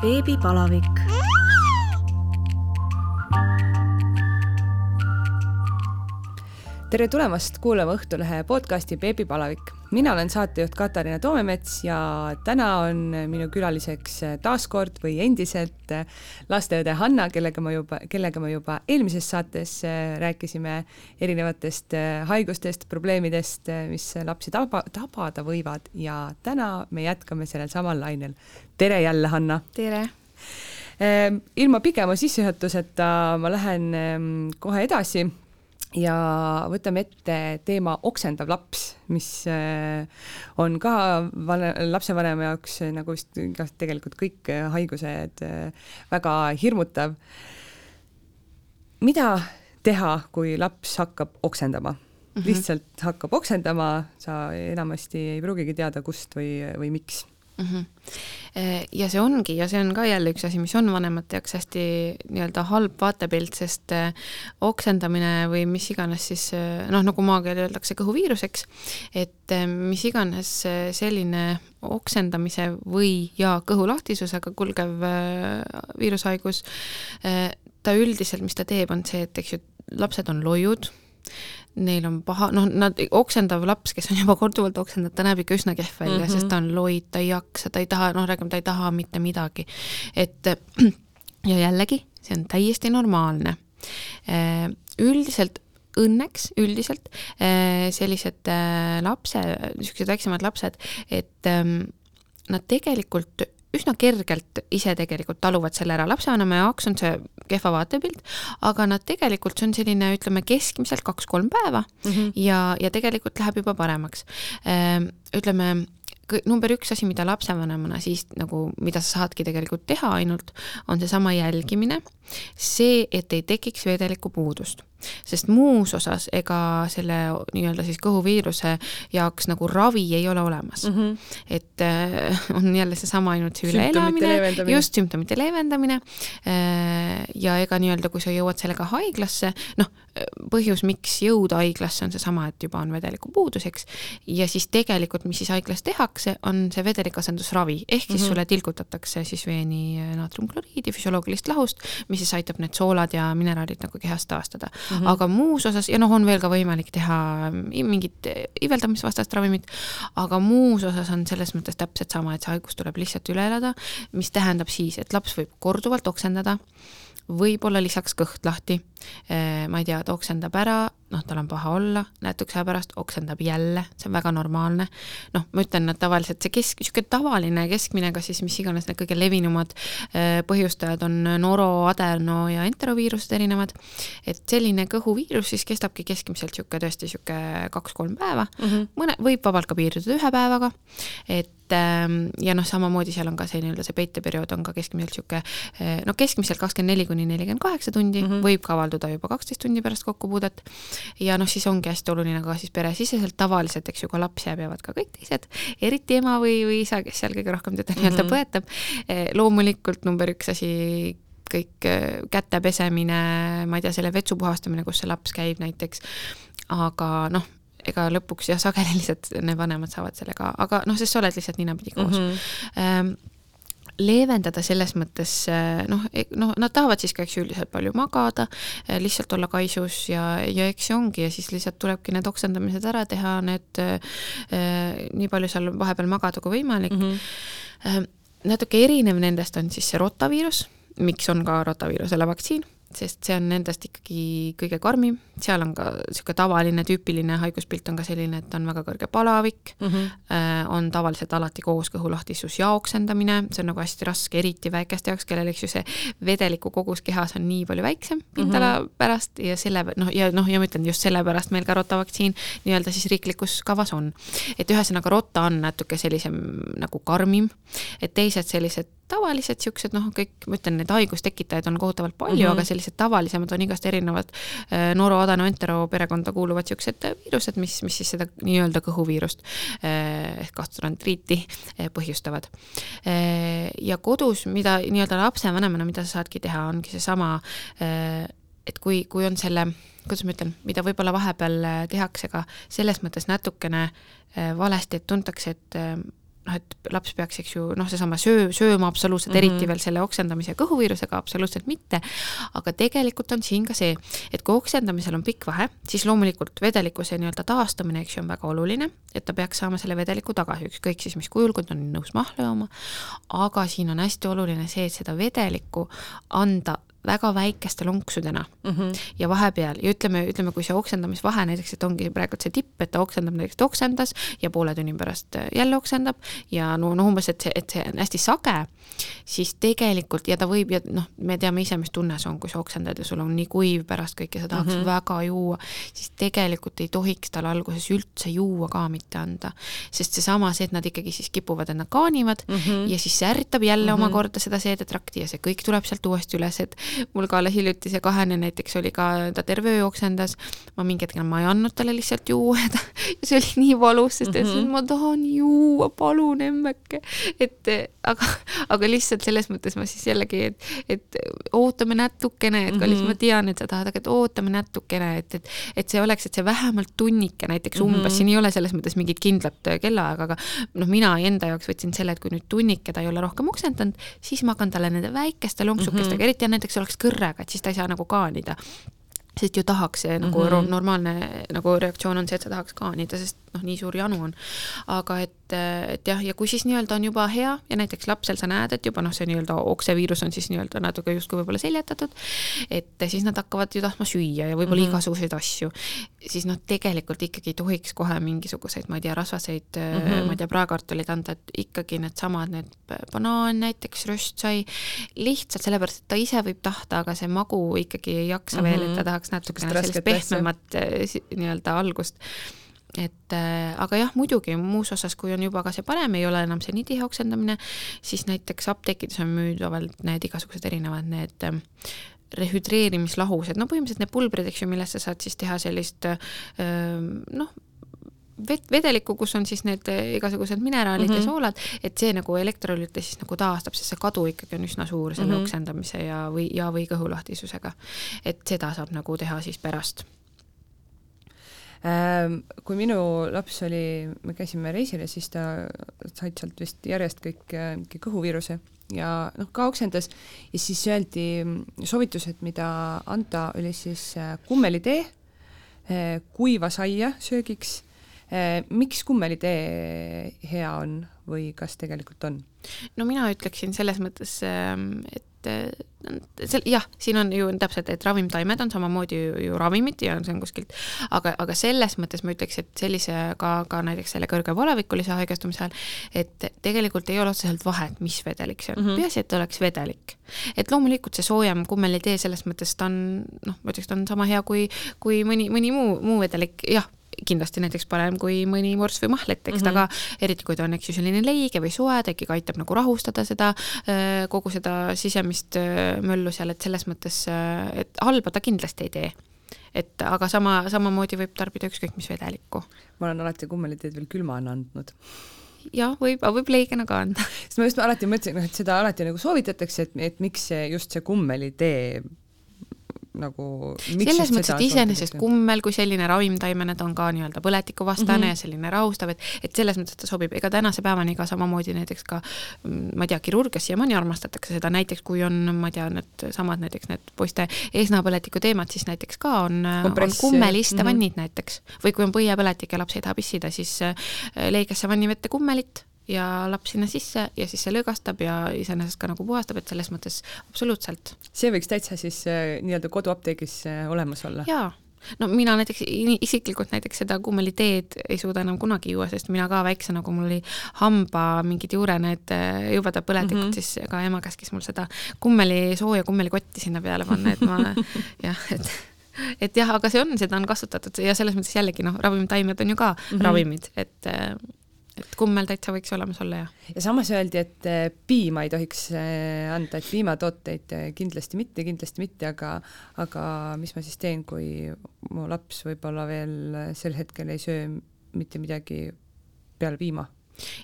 beebipalavik. tere tulemast kuulama Õhtulehe podcasti Beebipalavik. Mina olen saatejuht Katariina Toomemets ja täna on minu külaliseks taas kord või endiselt lasteõde Hanna, kellega ma juba, kellega me juba eelmises saates rääkisime erinevatest haigustest, probleemidest, mis lapsi taba, tabada võivad ja täna me jätkame sellel samal lainel. tere jälle, Hanna! tere! ilma pikema sissejuhatuseta ma lähen kohe edasi ja võtame ette teema oksendav laps, mis äh, on ka vane, lapsevanema jaoks äh, nagu vist tegelikult kõik äh, haigused väga hirmutav. mida teha, kui laps hakkab oksendama mm? -hmm. lihtsalt hakkab oksendama, sa enamasti ei pruugigi teada, kust või, või miks mm. -hmm. ja see ongi ja see on ka jälle üks asi, mis on vanemate jaoks hästi nii-öelda halb vaatepilt, sest äh, oksendamine või mis iganes siis äh, noh, nagu maakeeli öeldakse kõhuviiruseks, et mis iganes selline oksendamise või ja kõhulahtisusega kulgev viirushaigus, ta üldiselt, mis ta teeb, on see, et eks ju, lapsed on loiud neil on paha, noh, nad, oksendav laps, kes on juba korduvalt oksendanud, ta näeb ikka üsna kehv välja mm, -hmm. sest ta on loid, ta ei jaksa, ta ei taha, noh, räägime, ta ei taha mitte midagi. et ja jällegi, see on täiesti normaalne. Äh, üldiselt õnneks üldiselt äh, sellised äh, lapse, niisugused väiksemad lapsed, et ähm, nad tegelikult üsna kergelt ise tegelikult taluvad selle ära, lapsevanema jaoks on see kehva vaatepilt, aga nad tegelikult, see on selline, ütleme keskmiselt kaks-kolm päeva mm -hmm. ja, ja tegelikult läheb juba paremaks. Ehm, ütleme number üks asi, mida lapsevanemana siis nagu, mida sa saadki tegelikult teha ainult, on seesama jälgimine, see, et ei tekiks vedeliku puudust sest muus osas ega selle nii-öelda siis kõhuviiruse jaoks nagu ravi ei ole olemas mm. -hmm. et äh, on jälle seesama ainult see üleelamine, just sümptomite leevendamine äh,. ja ega nii-öelda, kui sa jõuad sellega haiglasse, noh, põhjus, miks jõuda haiglasse, on seesama, et juba on vedeliku puudus, eks. ja siis tegelikult, mis siis haiglas tehakse, on see vedelikasendusravi, ehk siis mm -hmm. sulle tilgutatakse siis veeni naatriumkloriidi füsioloogilist lahust, mis siis aitab need soolad ja mineraalid nagu kehast taastada mm. -hmm. aga muus osas, ja noh, on veel ka võimalik teha mingit iveldamisvastast ravimit, aga muus osas on selles mõttes täpselt sama, et see haigus tuleb lihtsalt üle elada, mis tähendab siis, et laps võib korduvalt oksendada võib-olla lisaks kõht lahti, äh, ma ei tea, ta oksendab ära, noh, tal on paha olla, natukese aja pärast oksendab jälle, see on väga normaalne. noh, ma ütlen, et tavaliselt see kesk, niisugune tavaline keskmine, kas siis mis iganes need kõige levinumad äh, põhjustajad on noro, adeno ja enteroviirused erinevad, et selline kõhuviirus siis kestabki keskmiselt niisugune tõesti niisugune kaks-kolm päeva mm, -hmm. mõne, võib vabalt ka piirduda ühe päevaga, et ähm, ja noh, samamoodi seal on ka see nii-öelda see peiteperiood on ka keskmiselt niisugune äh, no keskmiselt kakskümmend neli kuni nelikümmend kaheksa tundi mm, -hmm. võib ka avalduda juba kaksteist tundi pärast kokkupuudet ja noh, siis ongi hästi oluline ka siis peresiseselt, tavaliselt, eks ju, kui laps jääb, jäävad ka kõik teised, eriti ema või, või isa, kes seal kõige rohkem teda nii-öelda mm -hmm. põetab. Eh, loomulikult number üks asi kõik eh, käte pesemine, ma ei tea, selle vetsu puhastamine, kus see laps käib näiteks, aga noh, ega lõpuks jah, sageli lihtsalt need vanemad saavad sellega, aga noh, sest sa oled lihtsalt ninapidi koos mm. -hmm leevendada selles mõttes eh, noh, e-, noh, nad tahavad siis ka, eks ju, üldiselt palju magada, eh, lihtsalt olla kaisus ja, ja eks see ongi ja siis lihtsalt tulebki need oksendamised ära teha, need eh, nii palju seal vahepeal magada kui võimalik mm. -hmm. natuke erinev nendest on siis see rotaviirus, miks on ka rotaviirusele vaktsiin sest see on nendest ikkagi kõige karmim, seal on ka niisugune tavaline tüüpiline haiguspilt on ka selline, et on väga kõrge palavik mm, -hmm. on tavaliselt alati koos kõhulahtisus ja oksendamine, see on nagu hästi raske, eriti väikeste jaoks, kellel eks ju see vedeliku kogus kehas on nii palju väiksem pindala mm -hmm. pärast ja selle, noh, ja noh, ja ma ütlen just sellepärast meil ka rotavaktsiin nii-öelda siis riiklikus kavas on. et ühesõnaga rotta on natuke sellisem nagu karmim, et teised sellised tavalised niisugused noh, kõik, ma ütlen, neid haigustekitajaid on kohutavalt palju mm, -hmm. aga sellised tavalisemad on igast erinevad äh, noroadeno entero perekonda kuuluvad niisugused viirused, mis, mis siis seda nii-öelda kõhuviirust äh, ehk gastroentriiti äh, põhjustavad. ja kodus, mida nii-öelda lapsevanemana, mida sa saadki teha, ongi seesama, et kui, kui on selle kuidas ma ütlen, mida võib-olla vahepeal tehakse ka selles mõttes natukene valesti, et tuntakse, et noh, et laps peaks, eks ju, noh, seesama söö, sööma absoluutselt mm, -hmm. eriti veel selle oksendamise ja kõhuviirusega absoluutselt mitte, aga tegelikult on siin ka see, et kui oksendamisel on pikk vahe, siis loomulikult vedeliku see nii-öelda taastumine, eks ju, on väga oluline, et ta peaks saama selle vedeliku tagasi, ükskõik siis mis kujul, kui ta on nõus mahla jooma, aga siin on hästi oluline see, et seda vedelikku anda väga väikeste lonksudena mm -hmm. ja vahepeal ja ütleme, ütleme, kui see oksendamisvahe näiteks, et ongi praegu see tipp, et ta oksendab näiteks, ta oksendas ja poole tunni pärast äh, jälle oksendab ja no, noh, umbes, et see, et see on hästi sage, siis tegelikult ja ta võib ja noh, me teame ise, mis tunne see on, kui sa oksendad ja sul on nii kuiv pärast kõike, sa tahaks mm -hmm. väga juua, siis tegelikult ei tohiks talle alguses üldse juua ka mitte anda. sest seesama, see, et nad ikkagi siis kipuvad, et nad kaanivad mm -hmm. ja siis see ärritab jälle mm -hmm. omakorda seda seedetrakti ja see kõik tuleb sealt uuesti üles, et mul ka alles hiljuti see kahene näiteks oli ka, ta terve öö oksendas, ma mingi hetk ma ei andnud talle lihtsalt juua ja ta, see oli nii valus, sest ta ütles, et mhm. ma tahan juua, palun emmeke. et aga, aga lihtsalt selles mõttes ma siis jällegi, et, et ootame natukene, et kallis mm, -hmm. ma tean, et sa tahad, aga et ootame natukene, et, et, et see oleks, et see vähemalt tunnike näiteks umbes mm, -hmm. siin ei ole selles mõttes mingit kindlat kellaaega, aga noh, mina enda jaoks võtsin selle, et kui nüüd tunnike ta ei ole rohkem oksendanud, siis ma hakkan talle nende väikeste lonksukestega mm, -hmm. eriti näiteks oleks kõrrega, et siis ta ei saa nagu kaanida sest ju tahaks see nagu mm -hmm. normaalne nagu reaktsioon on see, et sa tahaks kaanida, sest noh, nii suur janu on. aga et, et jah, ja kui siis nii-öelda on juba hea ja näiteks lapsel sa näed, et juba noh, see nii-öelda okseviirus on siis nii-öelda natuke justkui võib-olla seljatatud, et siis nad hakkavad ju tahtma süüa ja võib-olla mm -hmm. igasuguseid asju, siis noh, tegelikult ikkagi ei tohiks kohe mingisuguseid, ma ei tea, rasvaseid mm, -hmm. ma ei tea, praekartuleid anda, et ikkagi needsamad, need banaan näiteks, röstsai, lihtsalt sellepärast, et ta ise võib tahta, aga see magu ikkagi ei jaksa mm -hmm. veel, et ta tahaks natukene sellist pehmemat eh, nii-öelda algust et äh, aga jah, muidugi muus osas, kui on juba ka see parem, ei ole enam see nii tihe oksendamine, siis näiteks apteekides on müüdavalt need igasugused erinevad need äh, rehüdreerimislahused, no põhimõtteliselt need pulbrid, eks ju, millest sa saad siis teha sellist äh, noh, vet-, vedelikku, kus on siis need äh, igasugused mineraalid mm -hmm. ja mhm. soolad, et see nagu elektrolüüte siis nagu taastab, sest see kadu ikkagi on üsna suur selle mm -hmm. oksendamise ja, või, ja või kõhulahtisusega. et seda saab nagu teha siis pärast kui minu laps oli, me käisime reisil ja siis ta said sealt vist järjest kõik mingi kõhuviiruse ja noh, ka oksendas ja siis öeldi soovitused, mida anda, oli siis äh, kummelitee, äh, kuiva saia söögiks. Äh, miks kummelitee hea on või kas tegelikult on? no mina ütleksin selles mõttes, ähm, et et seal jah, siin on ju täpselt, et ravimtaimed on samamoodi ju, ju ravimid ja see on kuskilt, aga, aga selles mõttes ma ütleks, et sellise ka, ka näiteks selle kõrge voolavikulise haigestumise ajal, et tegelikult ei ole otseselt vahet, mis vedelik see on mm -hmm., peaasi, et oleks vedelik. et loomulikult see soojem kummelitee selles mõttes ta on noh, ma ütleks, ta on sama hea kui, kui mõni, mõni muu, muu vedelik, jah kindlasti näiteks parem kui mõni morss või mahlet, eks mm -hmm. ta ka, eriti kui ta on, eks ju, selline leige või soe, ta ikkagi aitab nagu rahustada seda, äh, kogu seda sisemist äh, möllu seal, et selles mõttes, äh, et halba ta kindlasti ei tee et aga sama, samamoodi võib tarbida ükskõik mis vedelikku. ma olen alati kummeliteed veel külmana andnud jah, võib, võib leigena ka anda. sest ma just alati mõtlesin, noh, et seda alati nagu soovitatakse, et, et miks see just see kummelitee nagu selles mõttes, et iseenesest kummel kui selline ravimtaimene, ta on ka nii-öelda põletikuvastane mm -hmm. ja selline rahustav, et et selles mõttes ta sobib, ega tänase päevani ka samamoodi näiteks ka ma ei tea, kirurgias siiamaani armastatakse seda, näiteks kui on, ma ei tea, needsamad näiteks need poiste eesnahapõletiku teemad, siis näiteks ka on, on kummeliste mm -hmm. vannid näiteks. või kui on põiepõletik ja laps ei taha pissida, siis äh, leigesse vannivette kummelit ja laps sinna sisse ja siis see lõõgastab ja iseenesest ka nagu puhastab, et selles mõttes absoluutselt. see võiks täitsa siis äh, nii-öelda koduapteegis äh, olemas olla? jaa no mina näiteks isiklikult näiteks seda kummeliteed ei suuda enam kunagi juua, sest mina ka väiksena, kui mul oli hamba mingid juurened äh, jubedad põletikud mm, -hmm. siis ka ema käskis mul seda kummeli, sooja kummelikotti sinna peale panna, et ma jah, et et jah, aga see on, seda on kasutatud ja selles mõttes jällegi noh, ravimtaimed on ju ka mm -hmm. ravimid, et et kummel täitsa võiks olemas olla, jah. ja samas öeldi, et eh, piima ei tohiks eh, anda, et piimatooteid eh, kindlasti mitte, kindlasti mitte, aga aga mis ma siis teen, kui mu laps võib-olla veel sel hetkel ei söö mitte midagi peale piima?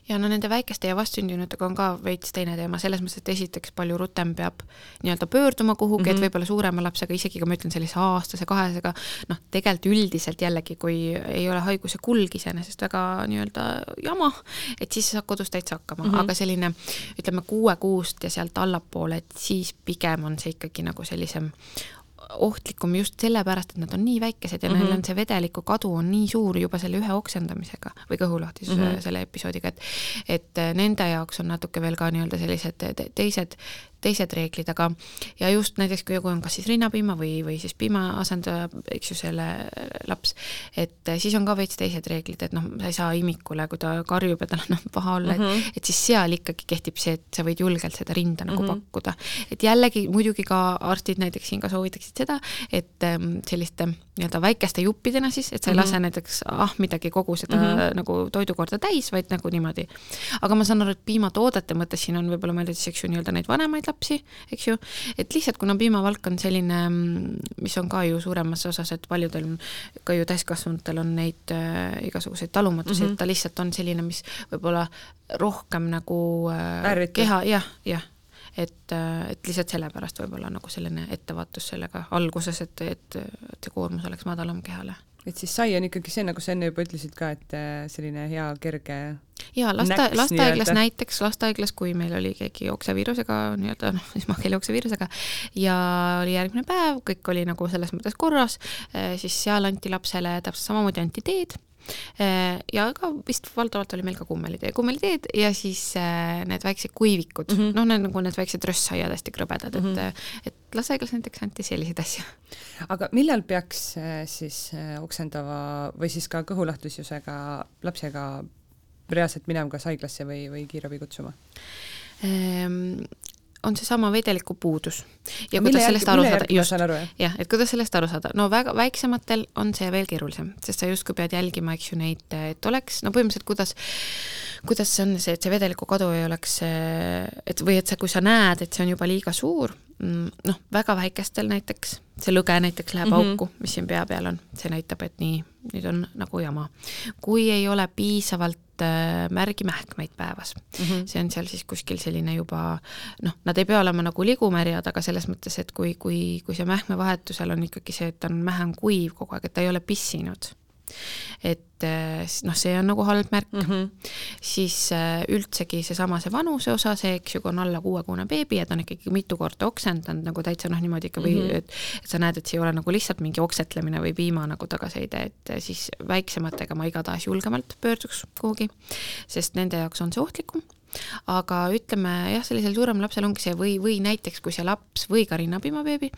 Ja no nende väikeste ja vastsündinutega on ka veits teine teema, selles mõttes, et esiteks palju rutem peab nii-öelda pöörduma kuhugi mm, -hmm. et mhm. võib-olla suurema lapsega, isegi kui ma ütlen sellise aastase, kahesega, noh, tegelikult üldiselt jällegi, kui ei ole haiguse kulg iseenesest väga nii-öelda jama, et siis saab kodus täitsa hakkama mm, -hmm. aga selline ütleme kuue-kuust ja sealt allapoole, et siis pigem on see ikkagi nagu sellisem ohtlikum just sellepärast, et nad on nii väikesed ja mm -hmm. neil mhm. on see vedeliku kadu on nii suur juba selle ühe oksendamisega või kõhulahtisuse mm -hmm. selle episoodiga, et et nende jaoks on natuke veel ka nii-öelda sellised teised teised reeglid, aga ja just näiteks, kui on kas siis rinnapiima või, või siis piima asendaja, eks ju, selle laps, et siis on ka veits teised reeglid, et noh, sa ei saa imikule, kui ta karjub ja tal on noh, paha olla mm, -hmm. et, mhm. et siis seal ikkagi kehtib see, et sa võid julgelt seda rinda nagu mm -hmm. pakkuda. et jällegi muidugi ka arstid näiteks siin ka soovitaksid seda, et ähm, selliste nii-öelda väikeste juppidena siis, et sa ei mm -hmm. lase näiteks ahmidagi kogu seda mm -hmm. nagu toidukorda täis, vaid nagu niimoodi. aga ma saan aru, et piimatoodete mõttes siin on võib-olla mõeldud siis, eks ju, nii-öelda neid vanemaid lapsi, eks ju, et lihtsalt kuna piimavalk on selline, mis on ka ju suuremas osas, et paljudel, ka ju täiskasvanutel on neid äh, igasuguseid talumatusi mm, -hmm. et ta lihtsalt on selline, mis võib-olla rohkem nagu äh, keha, jah, jah. Et, äh, et lihtsalt sellepärast võib-olla nagu selline ettevaatus sellega alguses, et, et, et see koormus oleks madalam kehale et siis sai on ikkagi see, nagu sa enne juba ütlesid ka, et äh, selline hea kerge jaa, laste, lastehaiglas näiteks, lastehaiglas, kui meil oli keegi jookseviirusega nii-öelda noh, siis Mahkel jookseviirusega ja oli järgmine päev, kõik oli nagu selles mõttes korras, äh, siis seal anti lapsele täpselt samamoodi anti teed ja ka vist valdavalt oli meil ka kummelitee, kummeliteed ja siis äh, need väiksed kuivikud mm, -hmm. noh, need nagu need väiksed rössaiad, hästi krõbedad mm, -hmm. et, mhm. et lasehaiglas näiteks anti selliseid asju. aga millal peaks siis oksendava või siis ka kõhulahtisusega lapsega reaalselt minema kas haiglasse või, või kiirabi kutsuma? On seesama vedeliku puudus. ja kuidas sellest aru saada, just, jah, et kuidas sellest aru saada, no väga väiksematel on see veel keerulisem, sest sa justkui pead jälgima, eks ju, neid, et oleks, no põhimõtteliselt kuidas kuidas see on see, et see vedeliku kadu ei oleks, et või et sa, kui sa näed, et see on juba liiga suur, mm, noh, väga väikestel näiteks, see lõge näiteks läheb mm -hmm. auku, mis siin pea peal on, see näitab, et nii, nüüd on nagu jama. kui ei ole piisavalt äh, märgimähkmeid päevas mm, -hmm. see on seal siis kuskil selline juba noh, nad ei pea olema nagu ligumärjad, aga selles mõttes, et kui, kui, kui see mähkmevahetusel on ikkagi see, et ta on mähem kuiv kogu aeg, et ta ei ole pissinud et äh, noh, see on nagu halb märk mm, -hmm. siis äh, üldsegi seesama see vanuse osa, see, eks ju, kui on alla kuuekuune beebi ja ta on ikkagi mitu korda oksendanud nagu täitsa noh, niimoodi ikka või mm -hmm. et, et sa näed, et see ei ole nagu lihtsalt mingi oksetlemine või piima nagu tagasiheide, et äh, siis väiksematega ma igatahes julgemalt pöörduks kuhugi, sest nende jaoks on see ohtlikum aga ütleme jah, sellisel suuremal lapsel ongi see või, või näiteks kui see laps või ka rinnapiimabeebi,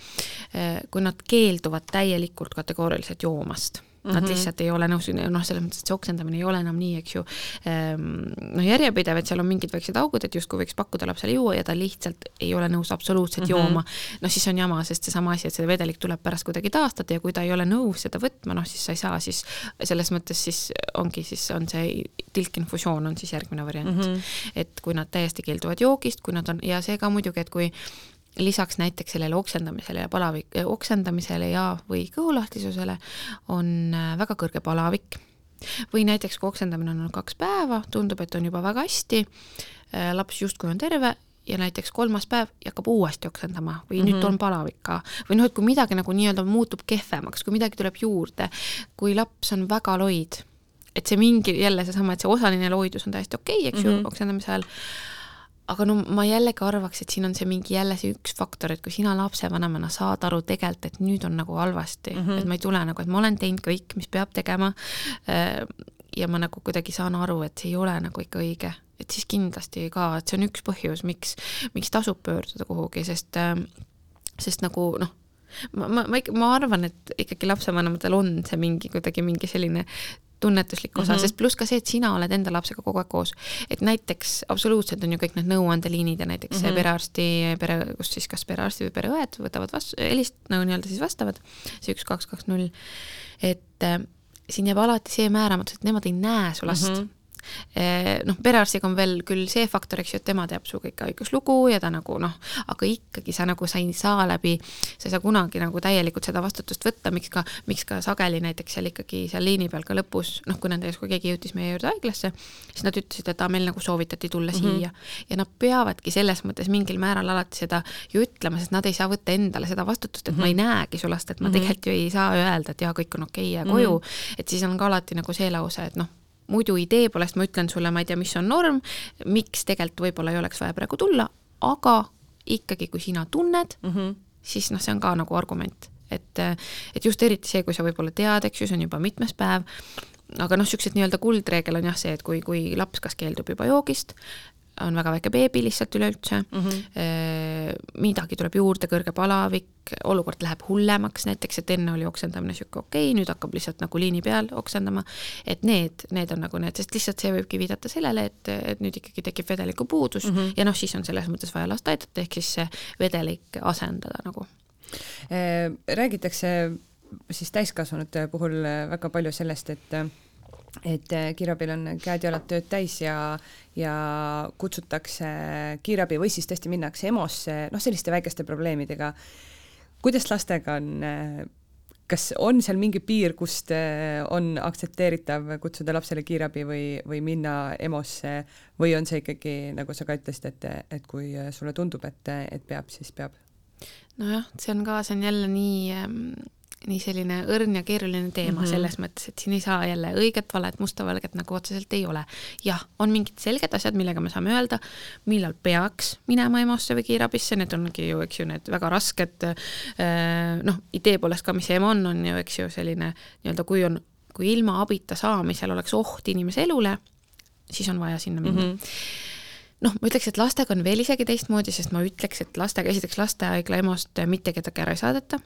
kui nad keelduvad täielikult kategooriliselt joomast Nad mm -hmm. lihtsalt ei ole nõus, noh, selles mõttes, et see oksendamine ei ole enam nii, eks ju, noh, järjepidev, et seal on mingid väiksed augud, et justkui võiks pakkuda lapsele juua ja ta lihtsalt ei ole nõus absoluutselt mm -hmm. jooma. noh, siis on jama, sest seesama asi, et see vedelik tuleb pärast kuidagi taastada ja kui ta ei ole nõus seda võtma, noh, siis sa ei saa, siis selles mõttes siis ongi, siis on see tilkinfusioon on siis järgmine variant mm. -hmm. et kui nad täiesti keelduvad joogist, kui nad on, ja see ka muidugi, et kui lisaks näiteks sellele oksendamisele ja palavik, oksendamisele ja, või kõhulahtisusele on äh, väga kõrge palavik või näiteks kui oksendamine on olnud kaks päeva, tundub, et on juba väga hästi, äh, laps justkui on terve ja näiteks kolmas päev ja hakkab uuesti oksendama või mm -hmm. nüüd mhm. on palavik ka. või noh, et kui midagi nagu nii-öelda muutub kehvemaks, kui midagi tuleb juurde, kui laps on väga loid, et see mingi, jälle seesama, et see osaline loidus on täiesti okei okay,, eks ju mm -hmm., oksendamise ajal, aga no ma jällegi arvaks, et siin on see mingi jälle see üks faktor, et kui sina lapsevanemana saad aru tegelikult, et nüüd on nagu halvasti mm, -hmm. et ma ei tule nagu, et ma olen teinud kõik, mis peab tegema. Äh, ja ma nagu kuidagi saan aru, et see ei ole nagu ikka õige, et siis kindlasti ka, et see on üks põhjus, miks, miks tasub pöörduda kuhugi, sest, äh, sest nagu noh ma, ma, ma ikka, ma arvan, et ikkagi lapsevanematel on see mingi kuidagi mingi selline tunnetuslik osa mm, -hmm. sest pluss ka see, et sina oled enda lapsega kogu aeg koos. et näiteks absoluutselt on ju kõik need nõuandeliinid ja näiteks mm -hmm. perearsti, pere, kus siis kas perearsti või pereõed võtavad vastu, helist nagu nii-öelda siis vastavad, see üks, kaks, kaks, null, et äh, siin jääb alati see määramatus, et nemad ei näe su last mm. -hmm noh, perearstiga on veel küll see faktor, eks ju, et tema teab su kõike haiguslugu ja ta nagu noh, aga ikkagi sa nagu sa ei saa läbi, sa ei saa kunagi nagu täielikult seda vastutust võtta, miks ka, miks ka sageli näiteks seal ikkagi seal liini peal ka lõpus, noh, kui nende ees, kui keegi jõudis meie juurde haiglasse, siis nad ütlesid, et aa, meil nagu soovitati tulla mm -hmm. siia. ja nad peavadki selles mõttes mingil määral alati seda ju ütlema, sest nad ei saa võtta endale seda vastutust, et mm -hmm. ma ei mhm. näegi su last, et ma mm -hmm. tegelikult ju ei saa öelda, et jaa, kõik on okei okay, ja koju mm, -hmm. et siis on ka alati nagu see lause, et noh, muidu idee poolest ma ütlen sulle, ma ei tea, mis on norm, miks tegelikult võib-olla ei oleks vaja praegu tulla, aga ikkagi, kui sina tunned mm, -hmm. siis noh, see on ka nagu argument, et, et just eriti see, kui sa võib-olla tead, eks ju, see on juba mitmes päev, aga noh, niisugused nii-öelda kuldreegel on jah see, et kui, kui laps kas keeldub juba joogist, on väga väike beebi lihtsalt üleüldse mm, -hmm. midagi tuleb juurde, kõrge palavik, olukord läheb hullemaks näiteks, et enne oli oksendamine niisugune okei okay,, nüüd hakkab lihtsalt nagu liini peal oksendama, et need, need on nagu need, sest lihtsalt see võibki viidata sellele, et, et nüüd ikkagi tekib vedeliku puudus mm -hmm. ja noh, siis on selles mõttes vaja last aidata, ehk siis see vedelik asendada nagu. Äh, räägitakse siis täiskasvanute puhul väga palju sellest, et et äh, kiirabil on käed-jalad tööd täis ja, ja kutsutakse kiirabi või siis tõesti minnakse EMO-sse, noh, selliste väikeste probleemidega. kuidas lastega on, äh, kas on seal mingi piir, kust äh, on aktsepteeritav kutsuda lapsele kiirabi või, või minna EMO-sse või on see ikkagi, nagu sa ka ütlesid, et, et kui sulle tundub, et, et peab, siis peab? nojah, see on ka, see on jälle nii ähm nii selline õrn ja keeruline teema mm -hmm. selles mõttes, et siin ei saa jälle õiget-valet, musta-valget nagu otseselt ei ole. jah, on mingid selged asjad, millega me saame öelda, millal peaks minema EMO-sse või kiirabisse, need ongi ju, eks ju, need väga rasked äh, noh, idee poolest ka, mis EMO on, on ju, eks ju, selline nii-öelda, kui on, kui ilma abita saamisel oleks oht inimese elule, siis on vaja sinna minna mm. -hmm noh, ma ütleks, et lastega on veel isegi teistmoodi, sest ma ütleks, et lastega, esiteks lastehaigla EMO-st mitte kedagi ära ei saadeta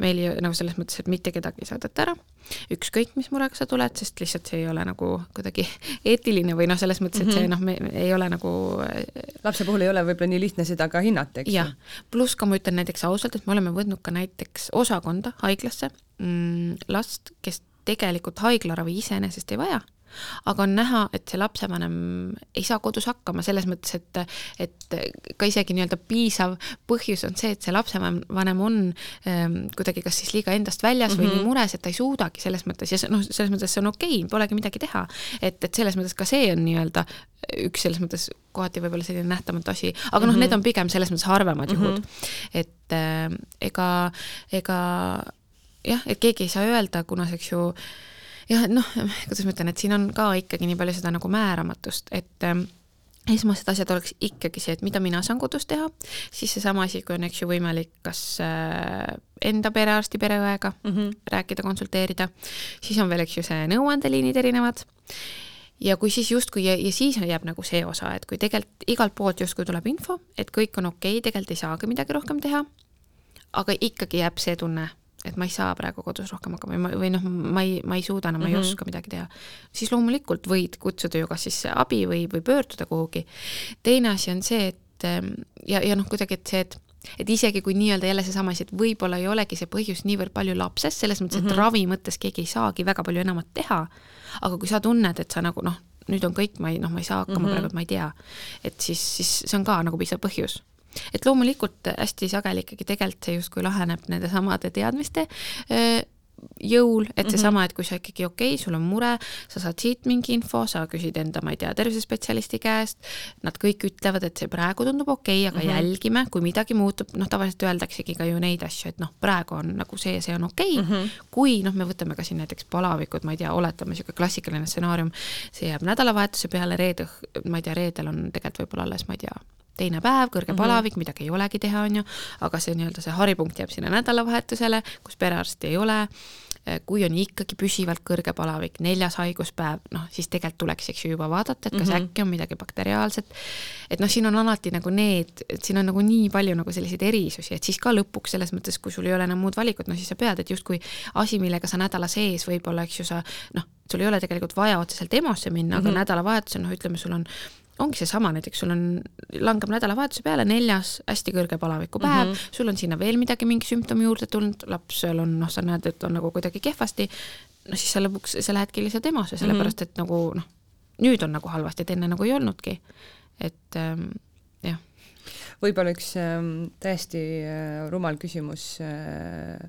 meil ju nagu selles mõttes, et mitte kedagi ei saadeta ära, ükskõik mis murega sa tuled, sest lihtsalt see ei ole nagu kuidagi eetiline või noh, selles mõttes, et see mhm. noh, me ei ole nagu lapse puhul ei ole võib-olla nii lihtne seda ka hinnata, eks ju. pluss ka ma ütlen näiteks ausalt, et me oleme võtnud ka näiteks osakonda haiglasse mm, last, kes tegelikult haiglaravi iseenesest ei vaja aga on näha, et see lapsevanem ei saa kodus hakkama, selles mõttes, et, et ka isegi nii-öelda piisav põhjus on see, et see lapsevanem on ähm, kuidagi kas siis liiga endast väljas mm -hmm. või nii mhm. mures, et ta ei suudagi selles mõttes ja noh, selles mõttes see on okei okay,, polegi midagi teha. et, et selles mõttes ka see on nii-öelda üks selles mõttes kohati võib-olla selline nähtamatu asi, aga noh mm -hmm., need on pigem selles mõttes harvemad mm -hmm. juhud. et äh, ega, ega jah, et keegi ei saa öelda, kuna eks ju äh, jah, noh, kuidas ma ütlen, et siin on ka ikkagi nii palju seda nagu määramatust, et ähm, esmased asjad oleks ikkagi see, et mida mina saan kodus teha, siis seesama asi, kui on, eks ju, võimalik kas äh, enda perearsti, pereõega mm -hmm. rääkida, konsulteerida, siis on veel, eks ju, see nõuandeliinid erinevad ja kui siis justkui ja, ja siis jääb nagu see osa, et kui tegelikult igalt poolt justkui tuleb info, et kõik on okei okay,, tegelikult ei saagi midagi rohkem teha, aga ikkagi jääb see tunne, et ma ei saa praegu kodus rohkem hakkama või, või noh, ma ei, ma ei suuda enam no,, ma ei mm -hmm. oska midagi teha, siis loomulikult võid kutsuda ju kas siis abi või, või pöörduda kuhugi. teine asi on see, et ehm, ja, ja noh, kuidagi, et see, et et isegi kui nii-öelda jälle seesama asi, et võib-olla ei olegi see põhjus niivõrd palju lapses, selles mõttes, et mm -hmm. ravi mõttes keegi ei saagi väga palju enamat teha, aga kui sa tunned, et sa nagu noh, nüüd on kõik, ma ei noh, ma ei saa hakkama mm -hmm. praegu, ma ei tea, et siis, siis see on ka nagu piisav põhjus et loomulikult hästi sageli ikkagi tegelikult see justkui laheneb nende samade teadmiste jõul, et seesama, et kui sa ikkagi okei okay,, sul on mure, sa saad siit mingi info, sa küsid enda, ma ei tea, tervisespetsialisti käest, nad kõik ütlevad, et see praegu tundub okei okay,, aga mm -hmm. jälgime, kui midagi muutub, noh, tavaliselt öeldaksegi ka ju neid asju, et noh, praegu on nagu see, see on okei okay. mm, -hmm. kui noh, me võtame ka siin näiteks palavikud, ma ei tea, oletame niisugune klassikaline stsenaarium, see jääb nädalavahetuse peale, reede, ma ei tea, reedel on tegelikult võib-olla alles, ma ei tea, teine päev, kõrge mm -hmm. palavik, midagi ei olegi teha, on ju, aga see nii-öelda see haripunkt jääb sinna nädalavahetusele, kus perearsti ei ole, kui on ikkagi püsivalt kõrge palavik, neljas haiguspäev, noh, siis tegelikult tuleks, eks ju, juba vaadata, et kas mm -hmm. äkki on midagi bakteriaalset, et noh, siin on alati nagu need, et siin on nagu nii palju nagu selliseid erisusi, et siis ka lõpuks selles mõttes, kui sul ei ole enam muud valikut, no siis sa pead, et justkui asi, millega sa nädala sees võib-olla, eks ju, sa noh, sul ei ole tegelikult vaja otseselt EMO-sse minna mm, -hmm. aga mhm. nädalavahetusel noh, ütleme, sul on ongi seesama, näiteks sul on, langeb nädalavahetuse peale neljas hästi kõrge palavikupäev mm, -hmm. sul on sinna veel midagi, mingi sümptom juurde tulnud, lapsel on noh, sa näed, et on nagu kuidagi kehvasti, no siis sa lõpuks, sa lähedki lihtsalt EMO-sse, sellepärast et nagu noh, nüüd on nagu halvasti, et enne nagu ei olnudki. et ähm, jah. võib-olla üks äh, täiesti äh, rumal küsimus äh,,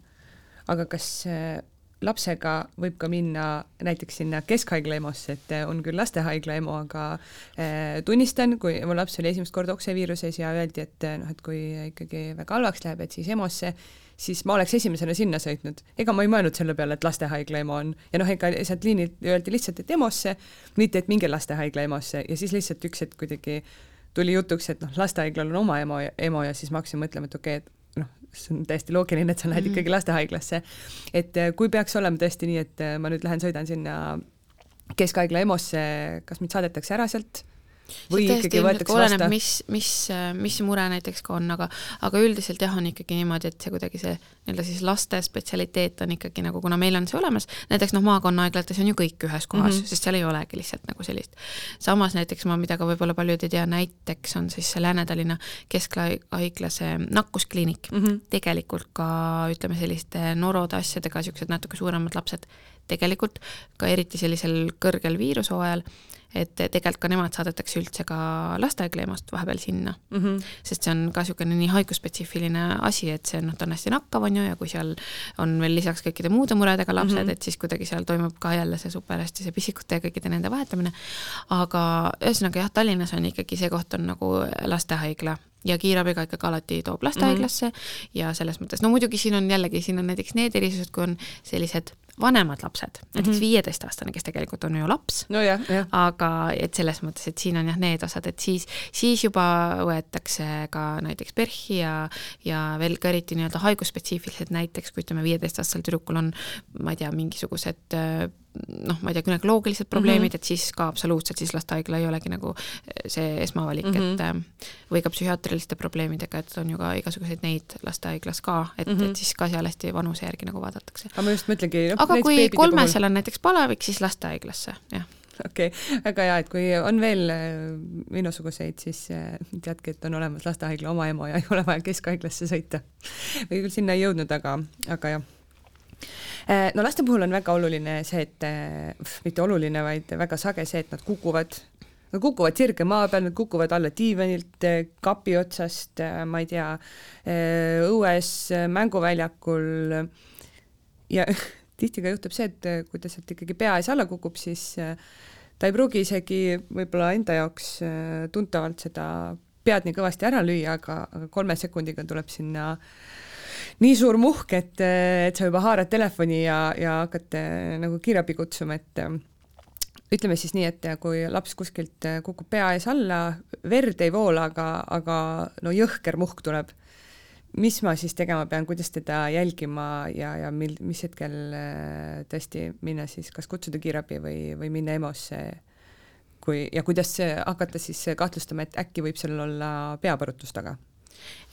aga kas äh, lapsega võib ka minna näiteks sinna keskhaigla EMO-sse, et on küll lastehaigla EMO, aga eh, tunnistan, kui mu laps oli esimest korda okseviiruses ja öeldi, et noh, et kui ikkagi väga halvaks läheb, et siis EMO-sse, siis ma oleks esimesena sinna sõitnud. ega ma ei mõelnud selle peale, et lastehaigla EMO on ja noh, ega sealt liinilt öeldi lihtsalt, et EMO-sse, mitte et minge lastehaigla EMO-sse ja siis lihtsalt üks hetk kuidagi tuli jutuks, et noh, lastehaiglal on oma EMO, EMO ja siis ma hakkasin mõtlema, et okei okay,, et see on täiesti loogiline, et sa lähed mm -hmm. ikkagi lastehaiglasse. et äh, kui peaks olema tõesti nii, et äh, ma nüüd lähen sõidan sinna keskhaigla EMO-sse, kas mind saadetakse ära sealt või ikkagi võetakse oleneb, vastu? mis, mis, mis mure näiteks ka on, aga, aga üldiselt jah, on ikkagi niimoodi, et see kuidagi see nii-öelda siis laste spetsialiteet on ikkagi nagu, kuna meil on see olemas, näiteks noh, maakonnaaeglates on ju kõik ühes kohas mm, -hmm. sest seal ei olegi lihtsalt nagu sellist. samas näiteks ma, mida ka võib-olla paljud ei tea, näiteks on siis see Lääne-Tallinna Keskhaigla see nakkuskliinik mm, -hmm. tegelikult ka ütleme, selliste norode asjadega, niisugused natuke suuremad lapsed, tegelikult ka eriti sellisel kõrgel viirushooajal et tegelikult ka nemad saadetakse üldse ka lastehaigla EMO-st vahepeal sinna mm. -hmm. sest see on ka niisugune nii haigusspetsiifiline asi, et see noh, ta on hästi nakkav, on ju, ja kui seal on veel lisaks kõikide muude muredega lapsed mm, -hmm. et siis kuidagi seal toimub ka jälle see super hästi see pisikute ja kõikide nende vahetamine. aga ühesõnaga jah, Tallinnas on ikkagi see koht on nagu lastehaigla ja kiirabiga ikkagi alati toob lastehaiglasse mm -hmm. ja selles mõttes, no muidugi siin on jällegi, siin on näiteks need erisused, kui on sellised vanemad lapsed, näiteks mhm. viieteistaastane, kes tegelikult on ju laps no, aga et selles mõttes, et siin on jah, need osad, et siis, siis juba võetakse ka näiteks PERH-i ja, ja veel ka eriti nii-öelda haigusspetsiifilised, näiteks kui ütleme, viieteistaastasel tüdrukul on, ma ei tea, mingisugused noh, ma ei tea, günekoloogilised probleemid mm, -hmm. et siis ka absoluutselt siis lastehaigla ei olegi nagu see esmavalik mm, -hmm. et mhm. või ka psühhiaatriliste probleemidega, et on ju ka igasuguseid neid lastehaiglas ka, et mm, -hmm. et siis ka seal hästi vanuse järgi nagu vaadatakse. aga ma just mõtlengi no, aga kui kolmesel puhul... on näiteks palavik, siis lastehaiglasse, jah okei okay., väga hea, et kui on veel äh, minusuguseid, siis teadki, et on olemas lastehaigla oma EMO ja ei ole vaja keskhaiglasse sõita. või küll sinna ei jõudnud, aga, aga jah no laste puhul on väga oluline see, et äh, mitte oluline, vaid väga sage see, et nad kukuvad, nad kukuvad sirge maa peal, nad kukuvad alla diivanilt, äh, kapi otsast, ma ei tea, õues, mänguväljakul. Ja tihti ka juhtub see, et kui ta sealt ikkagi pea ees alla kukub, siis ta ei pruugi isegi võib-olla enda jaoks tuntavalt seda pead nii kõvasti ära lüüa, aga, aga kolme sekundiga tuleb sinna äh, nii suur muhk, et, et sa juba haarad telefoni ja, ja hakkad eh, nagu kiirabi kutsuma, et eh, ütleme siis nii, et kui laps kuskilt eh, kukub pea ees alla, verd ei voola, aga, aga no jõhker muhk tuleb. mis ma siis tegema pean, kuidas teda jälgima ja, ja mil, mis hetkel tõesti minna siis kas kutsuda kiirabi või, või minna EMO-sse kui ja kuidas hakata siis kahtlustama, et äkki võib sellel olla peapõrutus taga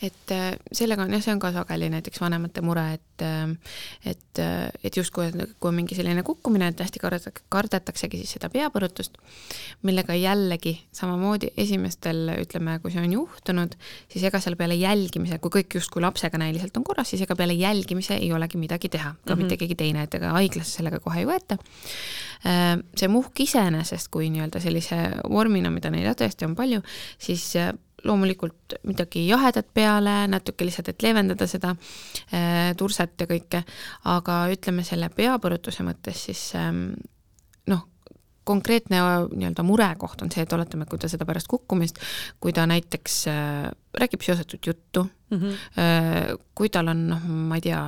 et äh, sellega on jah, see on ka sageli näiteks vanemate mure, et äh, et, äh, et justkui, kui on mingi selline kukkumine, et hästi kardetakse, kardetaksegi siis seda peapõrutust, millega jällegi samamoodi esimestel, ütleme, kui see on juhtunud, siis ega seal peale jälgimise, kui kõik justkui lapsega näiliselt on korras, siis ega peale jälgimise ei olegi midagi teha, ka mm -hmm. mitte keegi teine, et ega haiglasse sellega kohe ei võeta. see muhk iseenesest, kui nii-öelda sellise vormina, mida neid tõesti on palju, siis loomulikult midagi jahedat peale, natuke lihtsalt, et leevendada seda äh, turset ja kõike, aga ütleme selle peapõrutuse mõttes siis ähm, noh, konkreetne nii-öelda murekoht on see, et oletame, kui ta seda pärast kukkumist, kui ta näiteks äh, räägib seosetut juttu mm, -hmm. äh, kui tal on noh, ma ei tea,